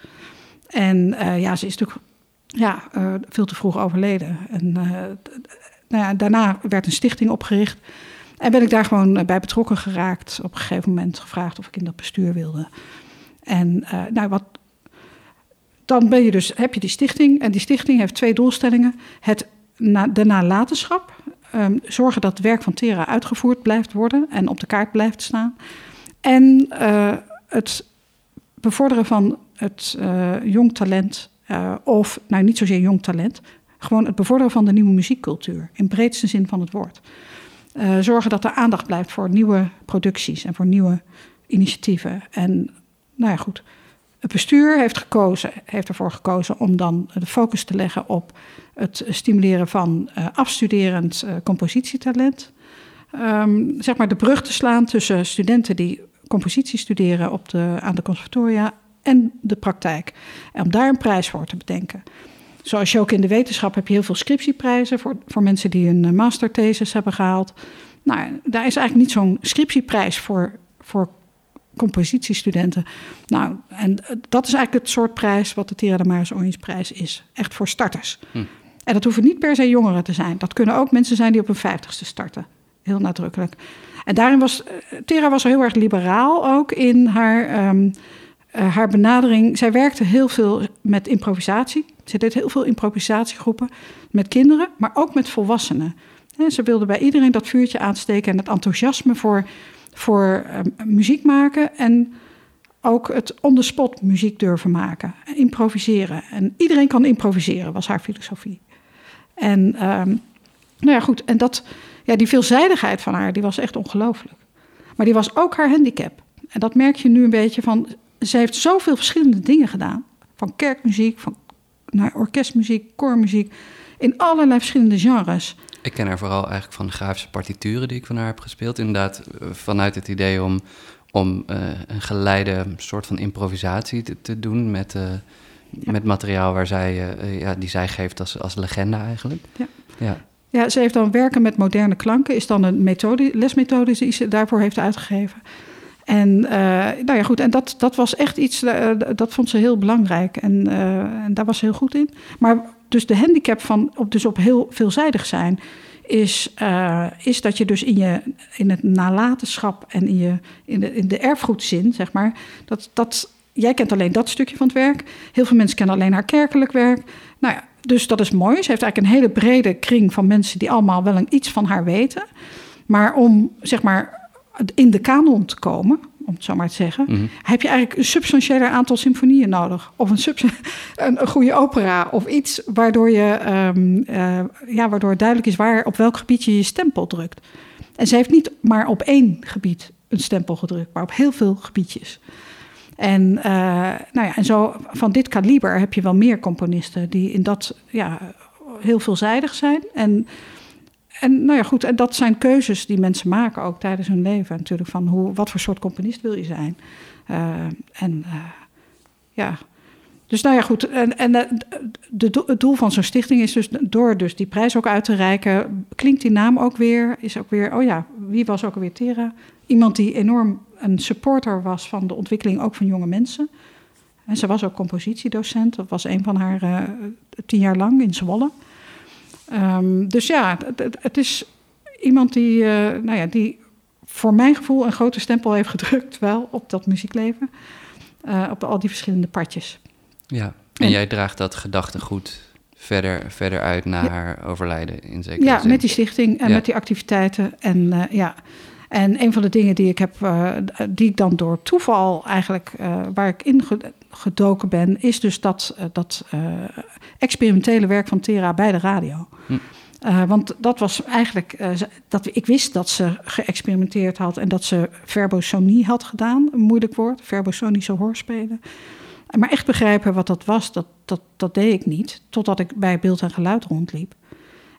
En eh, ja, ze is natuurlijk ja, eh, veel te vroeg overleden. En eh, nou ja, daarna werd een stichting opgericht. En ben ik daar gewoon eh, bij betrokken geraakt. Op een gegeven moment gevraagd of ik in dat bestuur wilde. En eh, nou, wat, dan ben je dus, heb je die stichting. En die stichting heeft twee doelstellingen. Het, na, de nalatenschap. ehm, zorgen dat het werk van Tera uitgevoerd blijft worden en op de kaart blijft staan. En eh, het bevorderen van het jong talent, of nou niet zozeer jong talent, gewoon het bevorderen van de nieuwe muziekcultuur, in breedste zin van het woord. Eh, zorgen dat er aandacht blijft voor nieuwe producties en voor nieuwe initiatieven. En nou ja, goed. Het bestuur heeft, gekozen, heeft ervoor gekozen om dan de focus te leggen op het stimuleren van eh, afstuderend eh, compositietalent. Ehm, zeg maar de brug te slaan tussen studenten die compositie studeren op de, aan de conservatoria en de praktijk. En om daar een prijs voor te bedenken. Zoals je ook in de wetenschap heb je heel veel scriptieprijzen voor, voor mensen die een eh, masterthesis hebben gehaald. Nou, daar is eigenlijk niet zo'n scriptieprijs voor, voor compositiestudenten. Nou, en eh, dat is eigenlijk het soort prijs wat de Tera de Maris Orange prijs is. Echt voor starters. En dat hoeven niet per se jongeren te zijn. Dat kunnen ook mensen zijn die op hun vijftigste starten. Heel nadrukkelijk. En daarin was, eh, Tera was heel erg liberaal ook in haar, ehm, eh, haar benadering. Zij werkte heel veel met improvisatie. Ze deed heel veel improvisatiegroepen met kinderen, maar ook met volwassenen. En ze wilde bij iedereen dat vuurtje aansteken en het enthousiasme voor, voor ehm, muziek maken. En ook het on-the-spot muziek durven maken. En improviseren. En iedereen kan improviseren, was haar filosofie. En ehm, nou ja, goed. En dat, ja, die veelzijdigheid van haar, die was echt ongelooflijk. Maar die was ook haar handicap. En dat merk je nu een beetje van... Ze heeft zoveel verschillende dingen gedaan. Van kerkmuziek, van naar orkestmuziek, koormuziek. In allerlei verschillende genres. Ik ken haar vooral eigenlijk van de grafische partituren die ik van haar heb gespeeld. Inderdaad, eh, vanuit het idee om, om eh, een geleide soort van improvisatie te, te doen met, eh, met materiaal waar zij, ja, die zij geeft als, als legende eigenlijk. Ja. ja. Ja, ze heeft dan werken met moderne klanken. Is dan een methode, lesmethode die ze daarvoor heeft uitgegeven. En eh, nou ja, goed. En dat, dat was echt iets, eh, dat vond ze heel belangrijk. En, eh, en daar was ze heel goed in. Maar dus de handicap van op, dus op heel veelzijdig zijn... Is, is dat je dus in, je, in het nalatenschap en in, je, in, de, in de erfgoedzin, zeg maar... Dat, dat, jij kent alleen dat stukje van het werk. Heel veel mensen kennen alleen haar kerkelijk werk. Nou ja, dus dat is mooi. Ze heeft eigenlijk een hele brede kring van mensen die allemaal wel een, iets van haar weten. Maar om zeg maar in de kanon te komen, om het zo maar te zeggen, Mhm. heb je eigenlijk een substantiëler aantal symfonieën nodig. Of een, een, een goede opera of iets waardoor, je, ehm, eh, ja, waardoor het duidelijk is waar, op welk gebied je je stempel drukt. En ze heeft niet maar op één gebied een stempel gedrukt, maar op heel veel gebiedjes. En, eh, nou ja, en zo van dit kaliber heb je wel meer componisten die in dat, ja, heel veelzijdig zijn. En, en nou ja, goed, en dat zijn keuzes die mensen maken ook tijdens hun leven. Natuurlijk van hoe, wat voor soort componist wil je zijn. Uh, en uh, ja, dus nou ja, goed. En, en eh, de, het doel van zo'n stichting is dus door dus die prijs ook uit te reiken, klinkt die naam ook weer, is ook weer, oh ja, wie was ook alweer Tera? Iemand die enorm een supporter was van de ontwikkeling ook van jonge mensen. En ze was ook compositiedocent. Dat was een van haar tien jaar lang in Zwolle. Um, dus ja, het, het, is iemand die, uh, nou ja, die voor mijn gevoel een grote stempel heeft gedrukt wel op dat muziekleven. Uh, op al die verschillende partjes. Ja, en, en jij draagt dat gedachtegoed verder, verder uit na ja, haar overlijden in zekere Ja, zin. met die stichting en ja. met die activiteiten. En uh, ja, en een van de dingen die ik heb, uh, die ik dan door toeval eigenlijk, uh, waar ik in gedoken ben, is dus dat, uh, dat experimentele werk van Tera bij de radio. Hm. want dat was eigenlijk, dat, ik wist dat ze geëxperimenteerd had en dat ze verbosonie had gedaan, een moeilijk woord, verbosonische hoorspelen. Maar echt begrijpen wat dat was, dat, dat, dat deed ik niet, totdat ik bij Beeld en Geluid rondliep.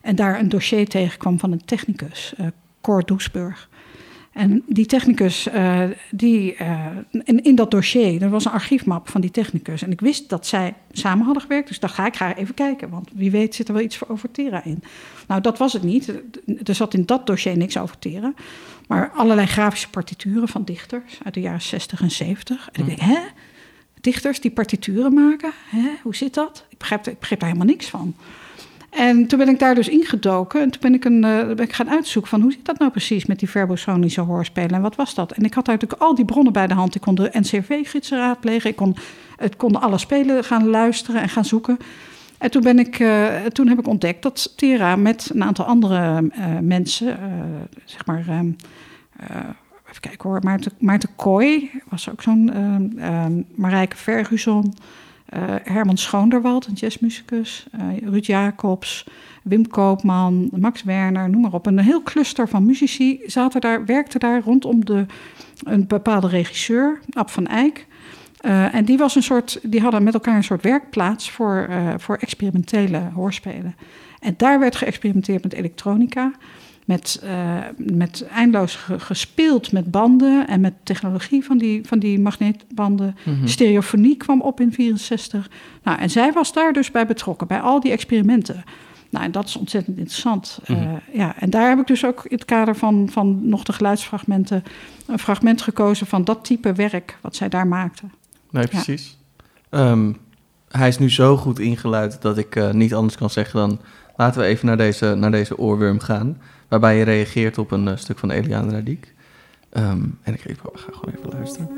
En daar een dossier tegenkwam van een technicus, Cor Doesburg. En die technicus, uh, die, uh, in, in dat dossier, er was een archiefmap van die technicus. En ik wist dat zij samen hadden gewerkt, dus dacht ga ik ga even kijken. Want wie weet zit er wel iets voor over Tera in. Nou, dat was het niet. Er zat in dat dossier niks over Tera. Maar allerlei grafische partituren van dichters uit de jaren 60 en 70. En ik denk, hè? Dichters die partituren maken? Hè? Hoe zit dat? Ik begreep, ik begreep daar helemaal niks van. En toen ben ik daar dus ingedoken. En toen ben ik, een, uh, ben ik gaan uitzoeken van hoe zit dat nou precies met die verbosonische hoorspelen en wat was dat? En ik had natuurlijk al die bronnen bij de hand. Ik kon de NCV-gidsen raadplegen. Ik kon, ik kon alle spelen gaan luisteren en gaan zoeken. En toen, ben ik, uh, toen heb ik ontdekt dat Tera met een aantal andere uh, mensen, zeg maar, even kijken hoor, Maarten, Maarten Kooi was ook zo'n, Marijke Ferguson. Uh, Herman Schoonderwald, een jazzmuzikus, uh, Ruud Jacobs, Wim Koopman, Max Werner, noem maar op. Een heel cluster van muzici zaten daar, werkte daar rondom de, een bepaalde regisseur, Ab van Eyck. Uh, en die, was een soort, die hadden met elkaar een soort werkplaats voor, voor experimentele hoorspelen. En daar werd geëxperimenteerd met elektronica met, uh, met eindeloos gespeeld met banden en met technologie van die, van die magneetbanden. Mm-hmm. Stereofonie kwam op in 64. Nou, en zij was daar dus bij betrokken, bij al die experimenten. Nou, en dat is ontzettend interessant. Mm-hmm. Uh, ja, en daar heb ik dus ook in het kader van, van nog de geluidsfragmenten... een fragment gekozen van dat type werk wat zij daar maakte. Nee, precies. Ja. Um, hij is nu zo goed ingeluid dat ik uh, niet anders kan zeggen dan... laten we even naar deze, naar deze oorworm gaan waarbij je reageert op een uh, stuk van Eliane Radiek. Um, en ik ga gewoon even luisteren.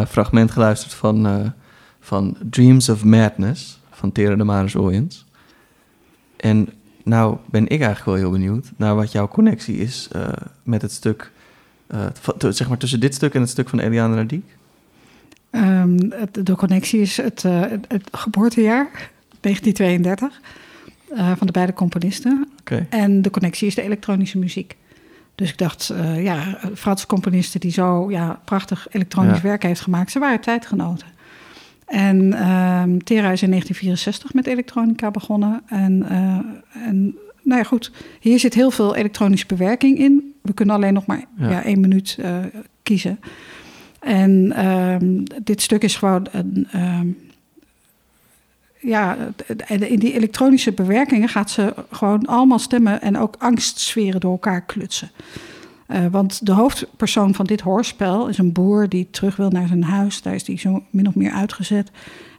Uh, fragment geluisterd van, uh, van Dreams of Madness van Tera de Maris Oyens. En nou ben ik eigenlijk wel heel benieuwd naar wat jouw connectie is uh, met het stuk, zeg maar tussen dit stuk en het stuk van Eliane Radiek. Um, de connectie is het, het, het geboortejaar, 1932, van de beide componisten. Okay. En de connectie is de elektronische muziek. Dus ik dacht, uh, ja, Franse componisten die zo ja, prachtig elektronisch ja. werk heeft gemaakt, ze waren tijdgenoten. En uh, Tera is in 1964 met elektronica begonnen. En, uh, en nou ja, goed, hier zit heel veel elektronische bewerking in. We kunnen alleen nog maar ja. Ja, één minuut uh, kiezen. En dit stuk is gewoon een, ja, in die elektronische bewerkingen gaat ze gewoon allemaal stemmen en ook angstsferen door elkaar klutsen. Eh, want de hoofdpersoon van dit hoorspel is een boer die terug wil naar zijn huis. Daar is hij zo min of meer uitgezet.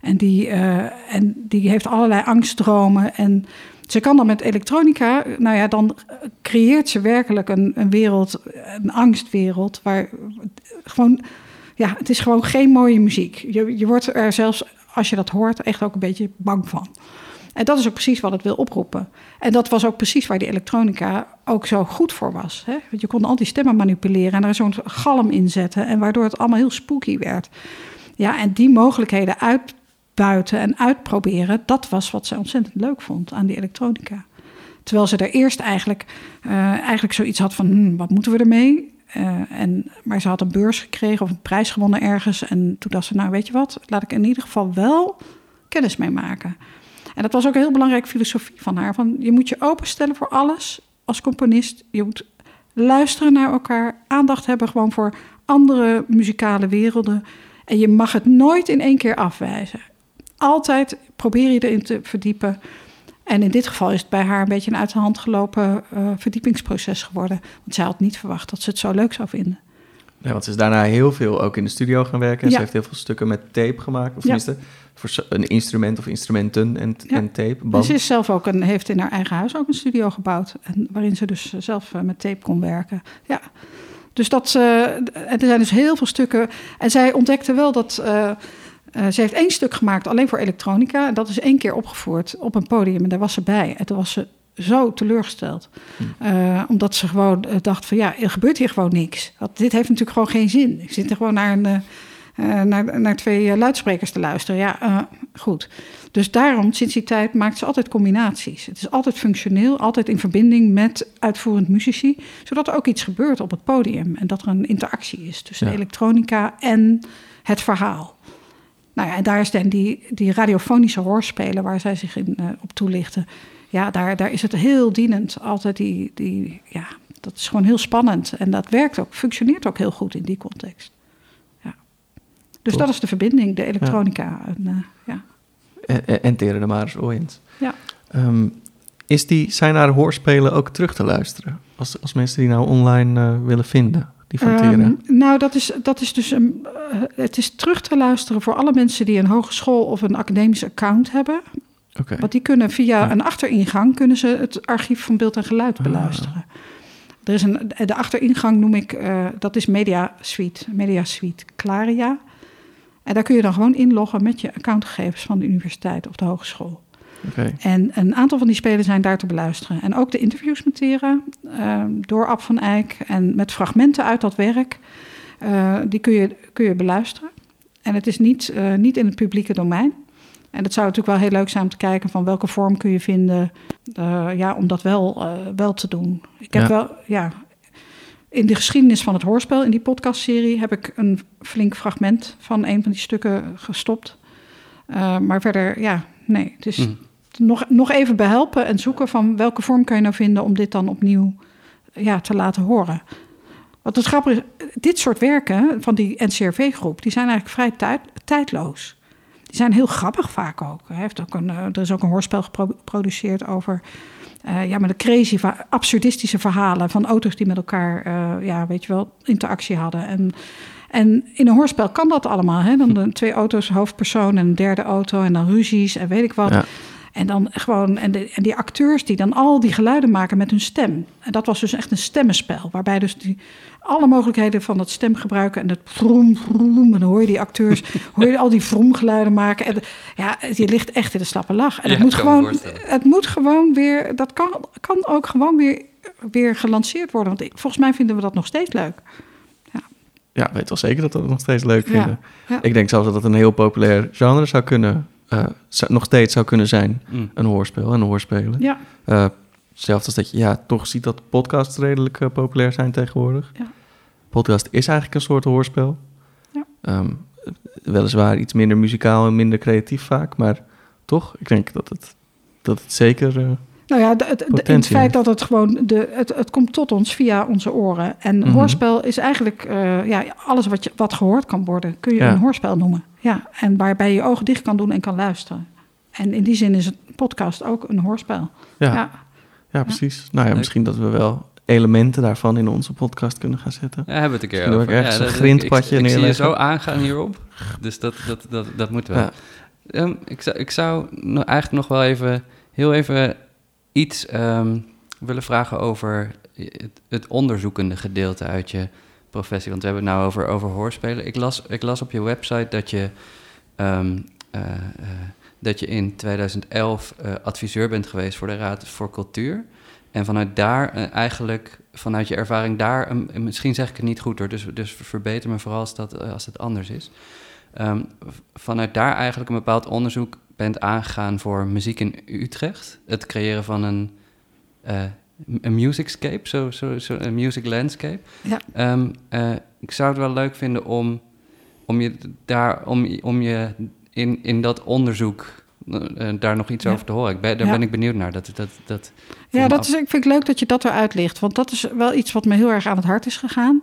En die, eh, en die heeft allerlei angstdromen. En ze kan dan met elektronica, nou ja, dan creëert ze werkelijk een, een wereld, een angstwereld, waar gewoon, ja, het is gewoon geen mooie muziek. Je, je wordt er zelfs, als je dat hoort, echt ook een beetje bang van. En dat is ook precies wat het wil oproepen. En dat was ook precies waar die elektronica ook zo goed voor was. Hè? Want je kon al die stemmen manipuleren en er zo'n galm in zetten. En waardoor het allemaal heel spooky werd. Ja, en die mogelijkheden uitbuiten en uitproberen, dat was wat ze ontzettend leuk vond aan die elektronica. Terwijl ze er eerst eigenlijk, uh, eigenlijk zoiets had van, hm, wat moeten we ermee? Uh, en, maar ze had een beurs gekregen of een prijs gewonnen ergens. En toen dacht ze, nou weet je wat, laat ik in ieder geval wel kennis mee maken. En dat was ook een heel belangrijke filosofie van haar. Van, je moet je openstellen voor alles als componist. Je moet luisteren naar elkaar, aandacht hebben gewoon voor andere muzikale werelden. En je mag het nooit in één keer afwijzen. Altijd probeer je erin te verdiepen. En in dit geval is het bij haar een beetje een uit de hand gelopen uh, verdiepingsproces geworden. Want zij had niet verwacht dat ze het zo leuk zou vinden. Ja, want ze is daarna heel veel ook in de studio gaan werken. En Ja. Ze heeft heel veel stukken met tape gemaakt. Of Ja. tenminste, voor een instrument of instrumenten en, Ja. en tape. En Band. ze is zelf ook een, heeft in haar eigen huis ook een studio gebouwd. En waarin ze dus zelf eh, met tape kon werken. Ja. Dus dat, eh, en er zijn dus heel veel stukken. En zij ontdekte wel dat. eh, eh, ze heeft één stuk gemaakt alleen voor elektronica. En dat is één keer opgevoerd op een podium. En daar was ze bij. En toen was ze zo teleurgesteld. Eh, omdat ze gewoon eh, dacht van ja, er gebeurt hier gewoon niks. Want dit heeft natuurlijk gewoon geen zin. Ik zit er gewoon naar, een, naar, naar twee luidsprekers te luisteren. Ja, goed. Dus daarom, sinds die tijd, maakt ze altijd combinaties. Het is altijd functioneel, altijd in verbinding met uitvoerend muzici. Zodat er ook iets gebeurt op het podium. En dat er een interactie is tussen Ja. elektronica en het verhaal. Nou ja, en daar is dan die, die radiofonische hoorspelen waar zij zich in eh, op toelichten. Ja, daar, daar is het heel dienend. Altijd die, die, ja, dat is gewoon heel spannend. En dat werkt ook, functioneert ook heel goed in die context. Ja. Dus dat is de verbinding, de elektronica. En, eh, ja. En, en, Tere de Maris Ooyens. Ja. Ehm, is die, zijn haar hoorspelen ook terug te luisteren? Als, als mensen die nou online eh, willen vinden, die van Tere. Ehm, nou, dat is, dat is dus een, eh, het is terug te luisteren voor alle mensen die een hogeschool of een academisch account hebben. Oké. Want die kunnen via Ja. een achteringang kunnen ze het archief van beeld en geluid Ah. beluisteren. Er is een, de achteringang noem ik, eh, dat is Media Suite, Media Suite Claria. En daar kun je dan gewoon inloggen met je accountgegevens van de universiteit of de hogeschool. En een aantal van die spelen zijn daar te beluisteren. En ook de interviews met Tera eh, door Ab van Eyck en met fragmenten uit dat werk, eh, die kun je, kun je beluisteren. En het is niet, eh, niet in het publieke domein. En het zou natuurlijk wel heel leuk zijn om te kijken van welke vorm kun je vinden eh, ja, om dat wel, wel te doen. Ik heb Ja. wel, ja, in de geschiedenis van het hoorspel, in die podcastserie, heb ik een flink fragment van een van die stukken gestopt. Maar verder, ja, nee, het is Mhm. Nog, nog even behelpen en zoeken van welke vorm kan je nou vinden om dit dan opnieuw ja, te laten horen. Want het grappige is, dit soort werken van die NCRV-groep, die zijn eigenlijk vrij tijd, tijdloos. Die zijn heel grappig vaak ook. Hij heeft ook een, eh, er is ook een hoorspel gepro- geproduceerd over eh, ja, maar de crazy, absurdistische verhalen van auto's die met elkaar, eh, ja, weet je wel, interactie hadden. En, en in een hoorspel kan dat allemaal. Hè? Dan de twee auto's, hoofdpersoon en een derde auto en dan ruzies en weet ik wat. Ja. En dan gewoon, en, de, en die acteurs die dan al die geluiden maken met hun stem. En dat was dus echt een stemmenspel. Waarbij dus die, alle mogelijkheden van dat stemgebruiken en het vroom, vroom. En dan hoor je die acteurs, hoor je al die vroomgeluiden maken. En ja, je ligt echt in de slappe lach. En Ja, het moet gewoon, het moet gewoon weer, dat kan, kan ook gewoon weer, weer gelanceerd worden. Want ik- volgens mij vinden we dat nog steeds leuk. Ja, ik weet wel zeker dat we het nog steeds leuk Ja, vinden. ja. Ik denk zelfs dat het een heel populair genre zou kunnen, eh, zou- nog steeds zou kunnen zijn. Mm. Een hoorspel en een hoorspelen. Ja, Eh, zelfs als dat je ja, toch ziet dat podcasts redelijk eh, populair zijn tegenwoordig. Ja. Podcast is eigenlijk een soort hoorspel. Ja. Ehm, weliswaar iets minder muzikaal en minder creatief vaak, maar toch, ik denk dat het, dat het zeker... eh, Nou ja, de- het, de- Potentie het feit dat het gewoon, de, het, het komt tot ons via onze oren. En Mhm. hoorspel is eigenlijk, eh, ja, alles wat, je, wat gehoord kan worden, kun je Ja. een hoorspel noemen. Ja, en waarbij je je ogen dicht kan doen en kan luisteren. En in die zin is een podcast ook een hoorspel. Ja, Ja. ja. precies. Nou ja, misschien dat we wel elementen daarvan in onze podcast kunnen gaan zetten. Ja, hebben we het een keer we over. ergens Ja, een dat- grindpadje ik, ik, ik zie je zo aangaan hierop. Dus dat, dat, dat, dat moet wel. Ja. Ehm, ik, zou, ik zou no- eigenlijk nog wel even, heel even iets ehm, willen vragen over het, het onderzoekende gedeelte uit je professie. Want we hebben het nou over, over hoorspelen. Ik las, ik las op je website dat je, ehm, eh, eh, dat je in 2011 eh, adviseur bent geweest voor de Raad voor Cultuur. En vanuit daar eigenlijk, vanuit je ervaring daar, misschien zeg ik het niet goed hoor, dus, dus verbeter me vooral als, dat, als het anders is. Ehm, vanuit daar eigenlijk een bepaald onderzoek bent aangegaan voor muziek in Utrecht. Het creëren van een, een musicscape, zo, zo, zo, een music landscape. Ja. Ehm, eh, ik zou het wel leuk vinden om, om je daar, om, om je in, in dat onderzoek eh, eh, daar nog iets Ja. over te horen. Ik ben, daar Ja. ben ik benieuwd naar. Dat, dat, dat, Ja, dat af- is, ik vind het leuk dat je dat eruit ligt. Want dat is wel iets wat me heel erg aan het hart is gegaan.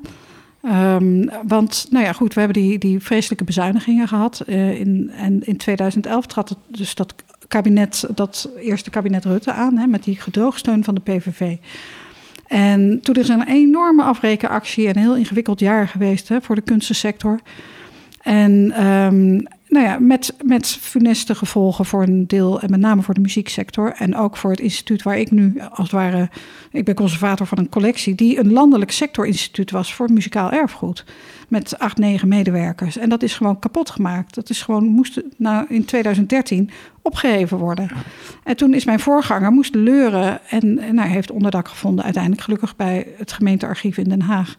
Ehm, want, nou ja, goed, we hebben die, die vreselijke bezuinigingen gehad. eh, in, en in 2011 trad het, dus dat kabinet, dat eerste kabinet Rutte aan, hè, met die gedoogsteun van de PVV. En toen is een enorme afrekenactie, een heel ingewikkeld jaar geweest hè, voor de kunstensector. En ehm, nou ja, met, met funeste gevolgen voor een deel, en met name voor de muzieksector. En ook voor het instituut waar ik nu, als het ware, ik ben conservator van een collectie, die een landelijk sectorinstituut was voor muzikaal erfgoed. Met acht, negen medewerkers. En dat is gewoon kapot gemaakt. Dat is gewoon, moest nou, in 2013 opgeheven worden. En toen is mijn voorganger, moest leuren en, en hij heeft onderdak gevonden, uiteindelijk gelukkig bij het gemeentearchief in Den Haag.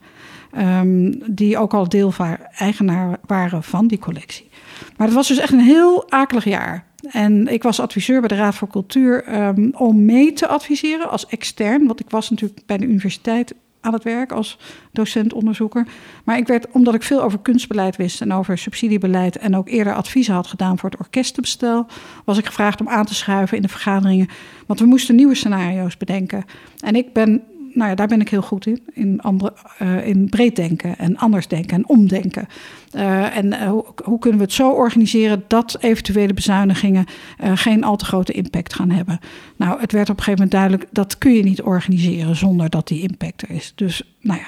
Ehm, die ook al deel-eigenaar waren van die collectie. Maar het was dus echt een heel akelig jaar. En ik was adviseur bij de Raad voor Cultuur ehm, om mee te adviseren als extern. Want ik was natuurlijk bij de universiteit aan het werk als docent-onderzoeker. Maar ik werd, omdat ik veel over kunstbeleid wist en over subsidiebeleid... en ook eerder adviezen had gedaan voor het orkestenbestel... was ik gevraagd om aan te schuiven in de vergaderingen. Want we moesten nieuwe scenario's bedenken. En ik ben nou ja, daar ben ik heel goed in. In, andere, eh, in breed denken en anders denken en omdenken. Eh, en eh, hoe, kunnen we het zo organiseren dat eventuele bezuinigingen geen al te grote impact gaan hebben? Nou, het werd op een gegeven moment duidelijk dat kun je niet organiseren zonder dat die impact er is. Dus, nou ja.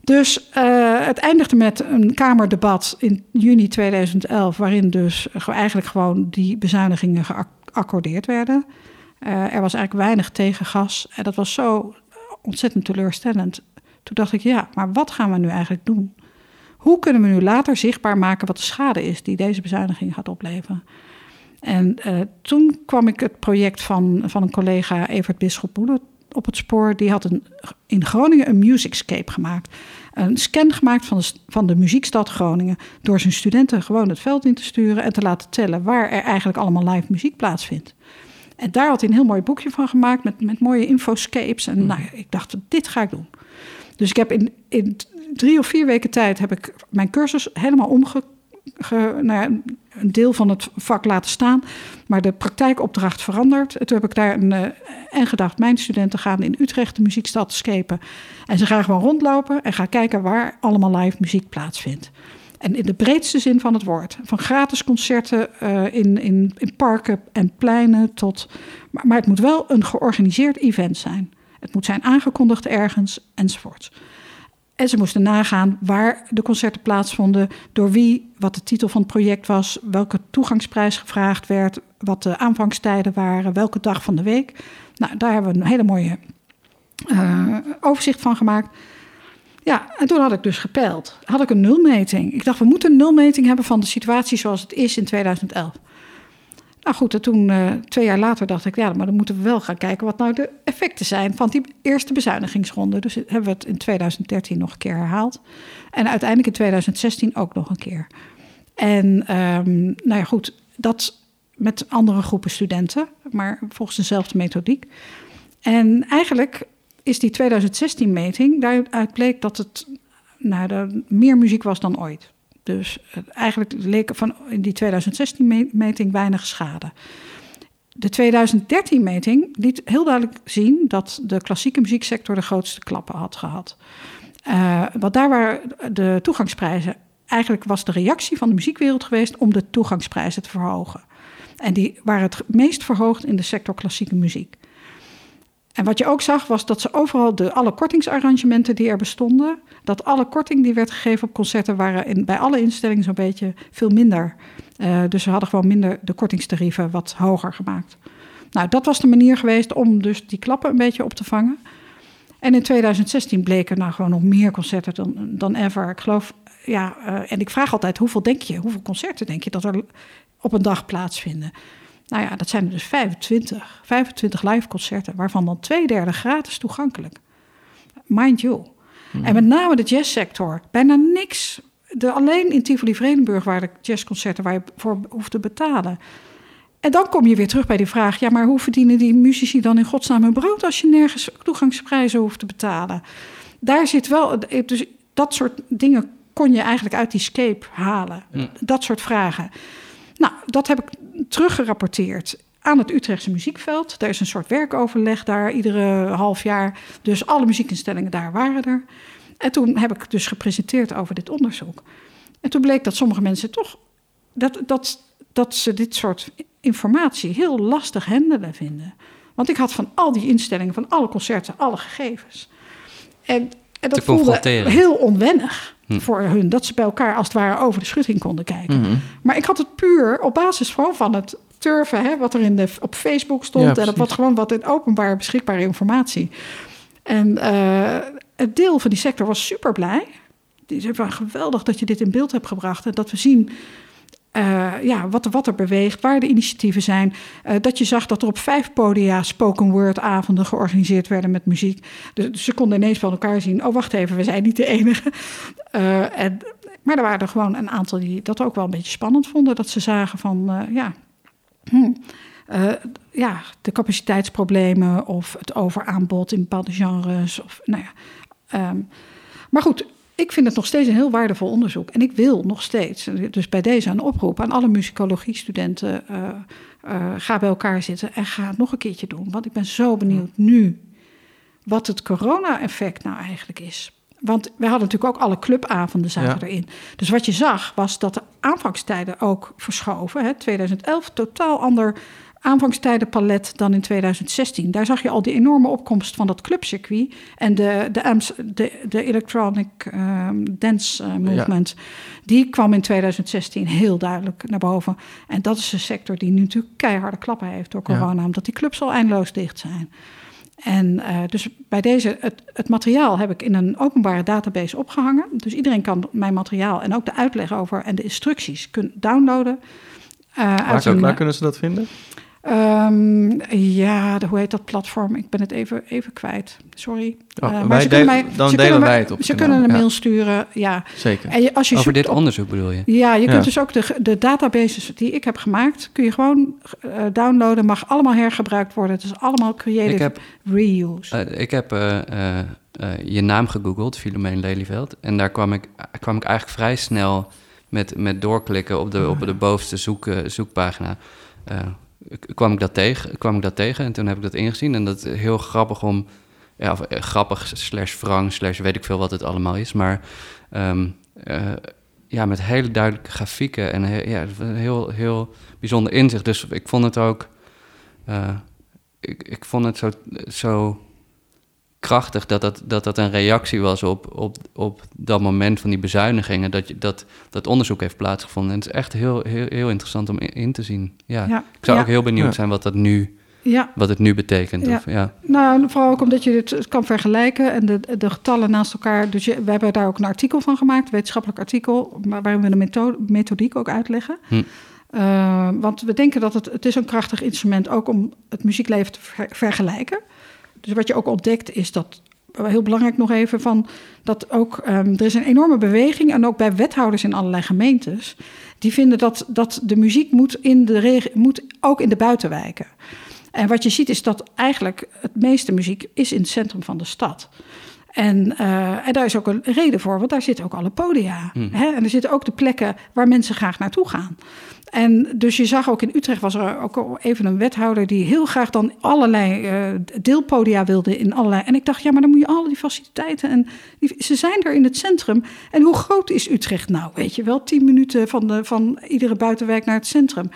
Dus het eindigde met een Kamerdebat in juni 2011, waarin dus eigenlijk gewoon die bezuinigingen geaccordeerd werden. Er was eigenlijk weinig tegengas en dat was zo ontzettend teleurstellend. Toen dacht ik, ja, maar wat gaan we nu eigenlijk doen? Hoe kunnen we nu later zichtbaar maken wat de schade is die deze bezuiniging gaat opleveren? En uh, toen kwam ik het project van, van een collega Evert Bisschop op het spoor. Die had een, in Groningen een musicscape gemaakt. Een scan gemaakt van de, van de muziekstad Groningen. Door zijn studenten gewoon het veld in te sturen en te laten tellen waar er eigenlijk allemaal live muziek plaatsvindt. En daar had hij een heel mooi boekje van gemaakt met, met mooie infoscapes. En nou, ik dacht, dit ga ik doen. Dus ik heb in, in drie of vier weken tijd heb ik mijn cursus helemaal omge... Ge, nou ja, een deel van het vak laten staan, maar de praktijkopdracht veranderd. Toen heb ik daar een, uh, en gedacht, mijn studenten gaan in Utrecht de muziekstad scapen. En ze gaan gewoon rondlopen en gaan kijken waar allemaal live muziek plaatsvindt. En in de breedste zin van het woord. Van gratis concerten uh, in, in, in parken en pleinen tot. Maar, maar, het moet wel een georganiseerd event zijn. Het moet zijn aangekondigd ergens enzovoort. En ze moesten nagaan waar de concerten plaatsvonden, door wie, wat de titel van het project was, welke toegangsprijs gevraagd werd, wat de aanvangstijden waren, welke dag van de week. Nou, daar hebben we een hele mooie uh, overzicht van gemaakt. Ja, en toen had ik dus gepeild. Had ik een nulmeting. Ik dacht, we moeten een nulmeting hebben van de situatie zoals het is in 2011. Nou goed, en toen uh, twee jaar later dacht ik, ja, maar dan moeten we wel gaan kijken wat nou de effecten zijn van die eerste bezuinigingsronde. Dus hebben we het in 2013 nog een keer herhaald. En uiteindelijk in 2016 ook nog een keer. En um, nou ja, goed, dat met andere groepen studenten, maar volgens dezelfde methodiek. En eigenlijk is die 2016-meting, daaruit bleek dat het nou, er meer muziek was dan ooit. Dus eigenlijk leek van in die 2016-meting weinig schade. De 2013-meting liet heel duidelijk zien dat de klassieke muzieksector de grootste klappen had gehad. Uh, want daar waren de toegangsprijzen. Eigenlijk was de reactie van de muziekwereld geweest om de toegangsprijzen te verhogen. En die waren het meest verhoogd in de sector klassieke muziek. En wat je ook zag was dat ze overal de, alle kortingsarrangementen die er bestonden, dat alle korting die werd gegeven op concerten waren bij alle instellingen zo'n beetje veel minder. Uh, dus ze hadden gewoon minder de kortingstarieven wat hoger gemaakt. Nou, dat was de manier geweest om dus die klappen een beetje op te vangen. En in 2016 bleken nou gewoon nog meer concerten dan, dan ever. Ik geloof, ja, uh, en ik vraag altijd, hoeveel denk je, hoeveel concerten denk je dat er op een dag plaatsvinden? Nou ja, dat zijn er dus 25. 25 live concerten, waarvan dan twee derde gratis toegankelijk. Mind you. Hmm. En met name de jazzsector. Bijna niks. De, alleen in Tivoli-Vredenburg waren jazzconcerten waar je voor hoeft te betalen. En dan kom je weer terug bij die vraag: ja, maar hoe verdienen die muzici dan in godsnaam hun brood als je nergens toegangsprijzen hoeft te betalen? Daar zit wel, dus dat soort dingen kon je eigenlijk uit die scape halen. Dat soort vragen. Nou, dat heb ik teruggerapporteerd aan het Utrechtse muziekveld. Er is een soort werkoverleg daar iedere half jaar. Dus alle muziekinstellingen daar waren er. En toen heb ik dus gepresenteerd over dit onderzoek. En toen bleek dat sommige mensen toch dat, dat, dat ze dit soort informatie heel lastig handelen vinden. Want ik had van al die instellingen, van alle concerten, alle gegevens. En, en dat voelde heel onwennig hm. voor hun. Dat ze bij elkaar als het ware over de schutting konden kijken. Mhm. Maar ik had het puur op basis gewoon van het turven, hè, wat er in de, op Facebook stond. en op wat gewoon wat in openbaar beschikbare informatie. En uh, het deel van die sector was super blij. Die zei van geweldig dat je dit in beeld hebt gebracht. En dat we zien uh, ja, wat, wat er beweegt, waar de initiatieven zijn. Uh, dat je zag dat er op vijf podia spoken word avonden georganiseerd werden met muziek. Dus, ze konden ineens van elkaar zien, oh wacht even, we zijn niet de enige. Uh, en, maar er waren er gewoon een aantal die dat ook wel een beetje spannend vonden. Dat ze zagen van, ja... Hm, ja, de capaciteitsproblemen of het overaanbod in bepaalde genres. Of, nou ja, um, maar goed, ik vind het nog steeds een heel waardevol onderzoek. En ik wil nog steeds, dus bij deze een oproep aan alle musicologie-studenten: uh, uh, ga bij elkaar zitten en ga het nog een keertje doen. Want ik ben zo benieuwd nu wat het corona-effect nou eigenlijk is. Want we hadden natuurlijk ook alle clubavonden zaten erin. Dus wat je zag was dat de aanvangstijden ook verschoven. Hè. 2011 totaal ander aanvangstijdenpalet dan in 2016. Daar zag je al die enorme opkomst van dat clubcircuit en de, de, de, de electronic um, dance uh, movement. Die kwam in 2016 heel duidelijk naar boven. En dat is een sector die nu natuurlijk keiharde klappen heeft door corona, omdat die clubs al eindeloos dicht zijn. En uh, dus bij deze, het, het, materiaal heb ik in een openbare database opgehangen. Dus iedereen kan mijn materiaal en ook de uitleg over en de instructies kunnen downloaden. Uh, waar, waar kunnen ze dat vinden? Um, ja, de, hoe heet dat platform? Ik ben het even, even kwijt. Sorry. Oh, uh, maar ze kunnen mij, dan ze delen wij het op. Ze kunnen een mail sturen, ja. Zeker. En je, als je Over dit onderzoek bedoel je? Ja, je kunt dus ook de, de databases die ik heb gemaakt... kun je gewoon uh, downloaden, mag allemaal hergebruikt worden. Het is allemaal creative ik heb, reuse. Uh, ik heb je naam gegoogeld, Filomeen Lelyveld. En daar kwam ik, kwam ik eigenlijk vrij snel met, met doorklikken op de, op de bovenste zoek, zoekpagina kwam ik dat tegen, kwam ik dat tegen en toen heb ik dat ingezien. En dat is heel grappig om, ja, of, eh, grappig slash wrang slash weet ik veel wat het allemaal is. Maar um, uh, ja, met hele duidelijke grafieken en ja, heel, heel bijzonder inzicht. Dus ik vond het ook, uh, ik, ik vond het zo, zo krachtig dat dat, dat dat een reactie was op, op, op dat moment van die bezuinigingen, dat, je, dat dat onderzoek heeft plaatsgevonden. En het is echt heel, heel, heel interessant om in, te zien. Ja. Ik zou ook heel benieuwd zijn wat dat nu, ja. wat het nu betekent. Of, ja. Nou, vooral ook omdat je het kan vergelijken en de, de getallen naast elkaar. Dus je, we hebben daar ook een artikel van gemaakt, een wetenschappelijk artikel, waarin we de methode, methodiek ook uitleggen. Hm. Uh, want we denken dat het, het is een krachtig instrument ook om het muziekleven te ver, vergelijken. Dus wat je ook ontdekt is dat, heel belangrijk nog even, van dat ook, um, er is een enorme beweging en ook bij wethouders in allerlei gemeentes, die vinden dat, dat de muziek moet, in de moet ook in de buitenwijken. En wat je ziet is dat eigenlijk het meeste muziek is in het centrum van de stad. En, uh, en daar is ook een reden voor, want daar zitten ook alle podia. Mm. Hè? En er zitten ook de plekken waar mensen graag naartoe gaan. En dus je zag ook in Utrecht was er ook even een wethouder die heel graag dan allerlei uh, deelpodia wilde in allerlei. En ik dacht, ja, maar dan moet je al die faciliteiten en die, ze zijn er in het centrum. En hoe groot is Utrecht nou? Weet je wel, tien minuten van, de, van iedere buitenwijk naar het centrum.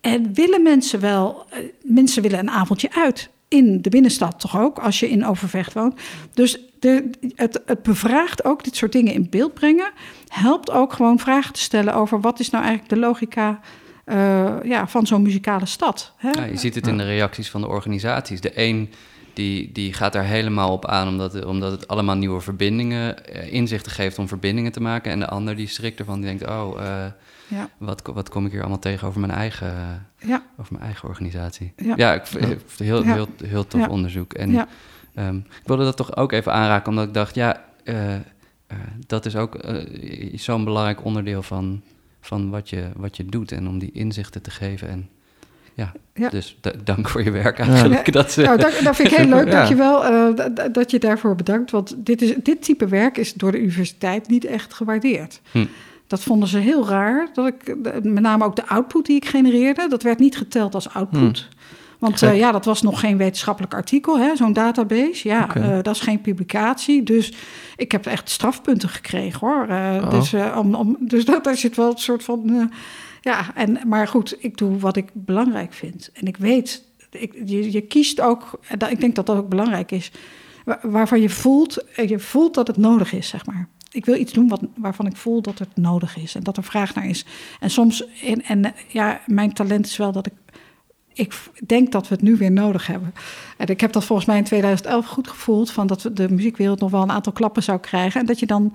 En willen mensen wel, eh, mensen willen een avondje uit. In de binnenstad toch ook, als je in Overvecht woont. Dus de, het, het bevraagt ook dit soort dingen in beeld brengen. Helpt ook gewoon vragen te stellen over wat is nou eigenlijk de logica eh, ja, van zo'n muzikale stad. Hè? Ja, je ziet het in de reacties van de organisaties. De een die, die gaat daar helemaal op aan omdat, het- omdat het allemaal nieuwe verbindingen, eh, inzichten geeft om verbindingen te maken. En de ander die schrikt ervan, die denkt, oh, eh, Ja, wat, wat kom ik hier allemaal tegen over mijn eigen, ja, over mijn eigen organisatie. Ja. Ja, ik vind het heel, Ja. heel, heel tof onderzoek. En Ehm, ik wilde dat toch ook even aanraken, omdat ik dacht, ja, eh, eh, dat is ook eh, zo'n belangrijk onderdeel van, van wat, je, wat je doet en om die inzichten te geven. En ja, Ja. dus da- dank voor je werk eigenlijk. Dat, Nou, dat, dat vind ik heel leuk Ja. dat je wel dat je daarvoor bedankt. Want dit, is, dit type werk is door de universiteit niet echt gewaardeerd. Hm. Dat vonden ze heel raar. Dat ik, met name ook de output die ik genereerde, dat werd niet geteld als output. Want eh, ja, dat was nog geen wetenschappelijk artikel, hè, zo'n database. Ja, eh, dat is geen publicatie. Dus ik heb echt strafpunten gekregen hoor. Eh, Oh. dus, om, om, dus dat, daar zit wel een soort van. ja, en, maar goed, ik doe wat ik belangrijk vind. En ik weet, ik, je, je kiest ook, dat- ik denk dat dat ook belangrijk is, wa- waarvan je voelt, je voelt dat het nodig is, zeg maar. Ik wil iets doen wat, waarvan ik voel dat het nodig is en dat er vraag naar is. En soms, en, en ja, mijn talent is wel dat ik, ik denk dat we het nu weer nodig hebben. En ik heb dat volgens mij in 2011 goed gevoeld, van dat we de muziekwereld nog wel een aantal klappen zou krijgen. En dat je dan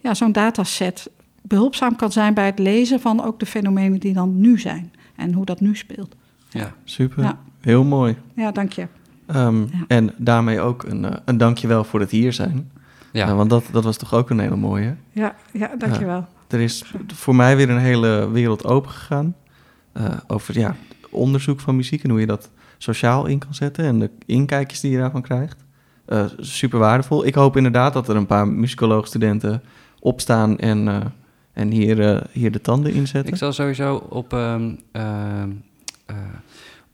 ja, zo'n dataset behulpzaam kan zijn bij het lezen van ook de fenomenen die dan nu zijn. En hoe dat nu speelt. ja. Super, Ja. heel mooi. Ja, dank je. Ehm, Ja. En daarmee ook een, eh, een dankjewel voor het hier zijn. Ja. Eh, want dat, dat was toch ook een hele mooie. Ja, ja dank je wel. Er is voor mij weer een hele wereld open gegaan. eh, over ja, onderzoek van muziek en hoe je dat sociaal in kan zetten. En de inkijkjes die je daarvan krijgt. Eh, super waardevol. Ik hoop inderdaad dat er een paar muzikoloogstudenten opstaan en, eh, en hier, eh, hier de tanden inzetten. Ik zal sowieso op, ehm, ehm, eh,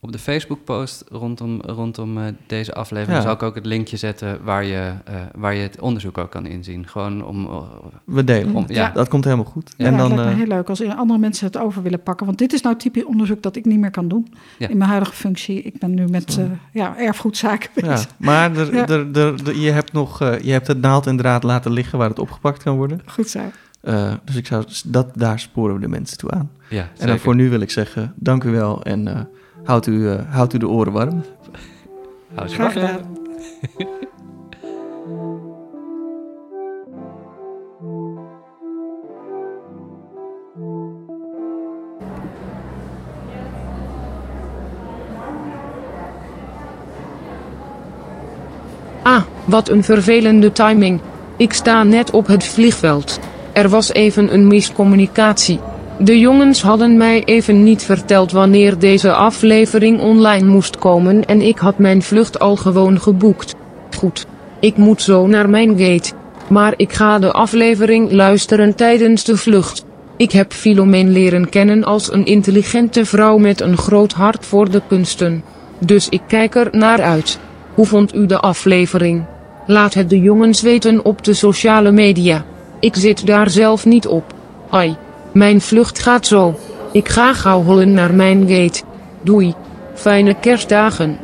op de Facebook-post rondom, rondom eh, deze aflevering... Ja. zal ik ook het linkje zetten waar je, eh, waar je het onderzoek ook kan inzien. Gewoon om... eh, We delen. om ja. Dat komt helemaal goed. Ja, en het dan, lijkt me heel leuk als andere mensen het over willen pakken. Want dit is nou typisch onderzoek dat ik niet meer kan doen. Ja. In mijn huidige functie. Ik ben nu met eh, ja, erfgoedzaken ja, bezig. maar er, Ja. er, er, er- je hebt nog eh, je hebt het naald en draad laten liggen waar het opgepakt kan worden. Goed zo. Eh, dus ik zou, dat, daar sporen we de mensen toe aan. ja, En dan voor nu wil ik zeggen, dank u wel en eh houdt, u, eh, houdt u de oren warm. Graag gedaan. Ah, wat een vervelende timing. Ik sta net op het vliegveld. Er was even een miscommunicatie. De jongens hadden mij even niet verteld wanneer deze aflevering online moest komen en ik had mijn vlucht al gewoon geboekt. Goed. Ik moet zo naar mijn gate. Maar ik ga de aflevering luisteren tijdens de vlucht. Ik heb Filomeen leren kennen als een intelligente vrouw met een groot hart voor de kunsten. Dus ik kijk er naar uit. Hoe vond u de aflevering? Laat het de jongens weten op de sociale media. Ik zit daar zelf niet op. Ai. Mijn vlucht gaat zo. Ik ga gauw hollen naar mijn gate. Doei. Fijne kerstdagen.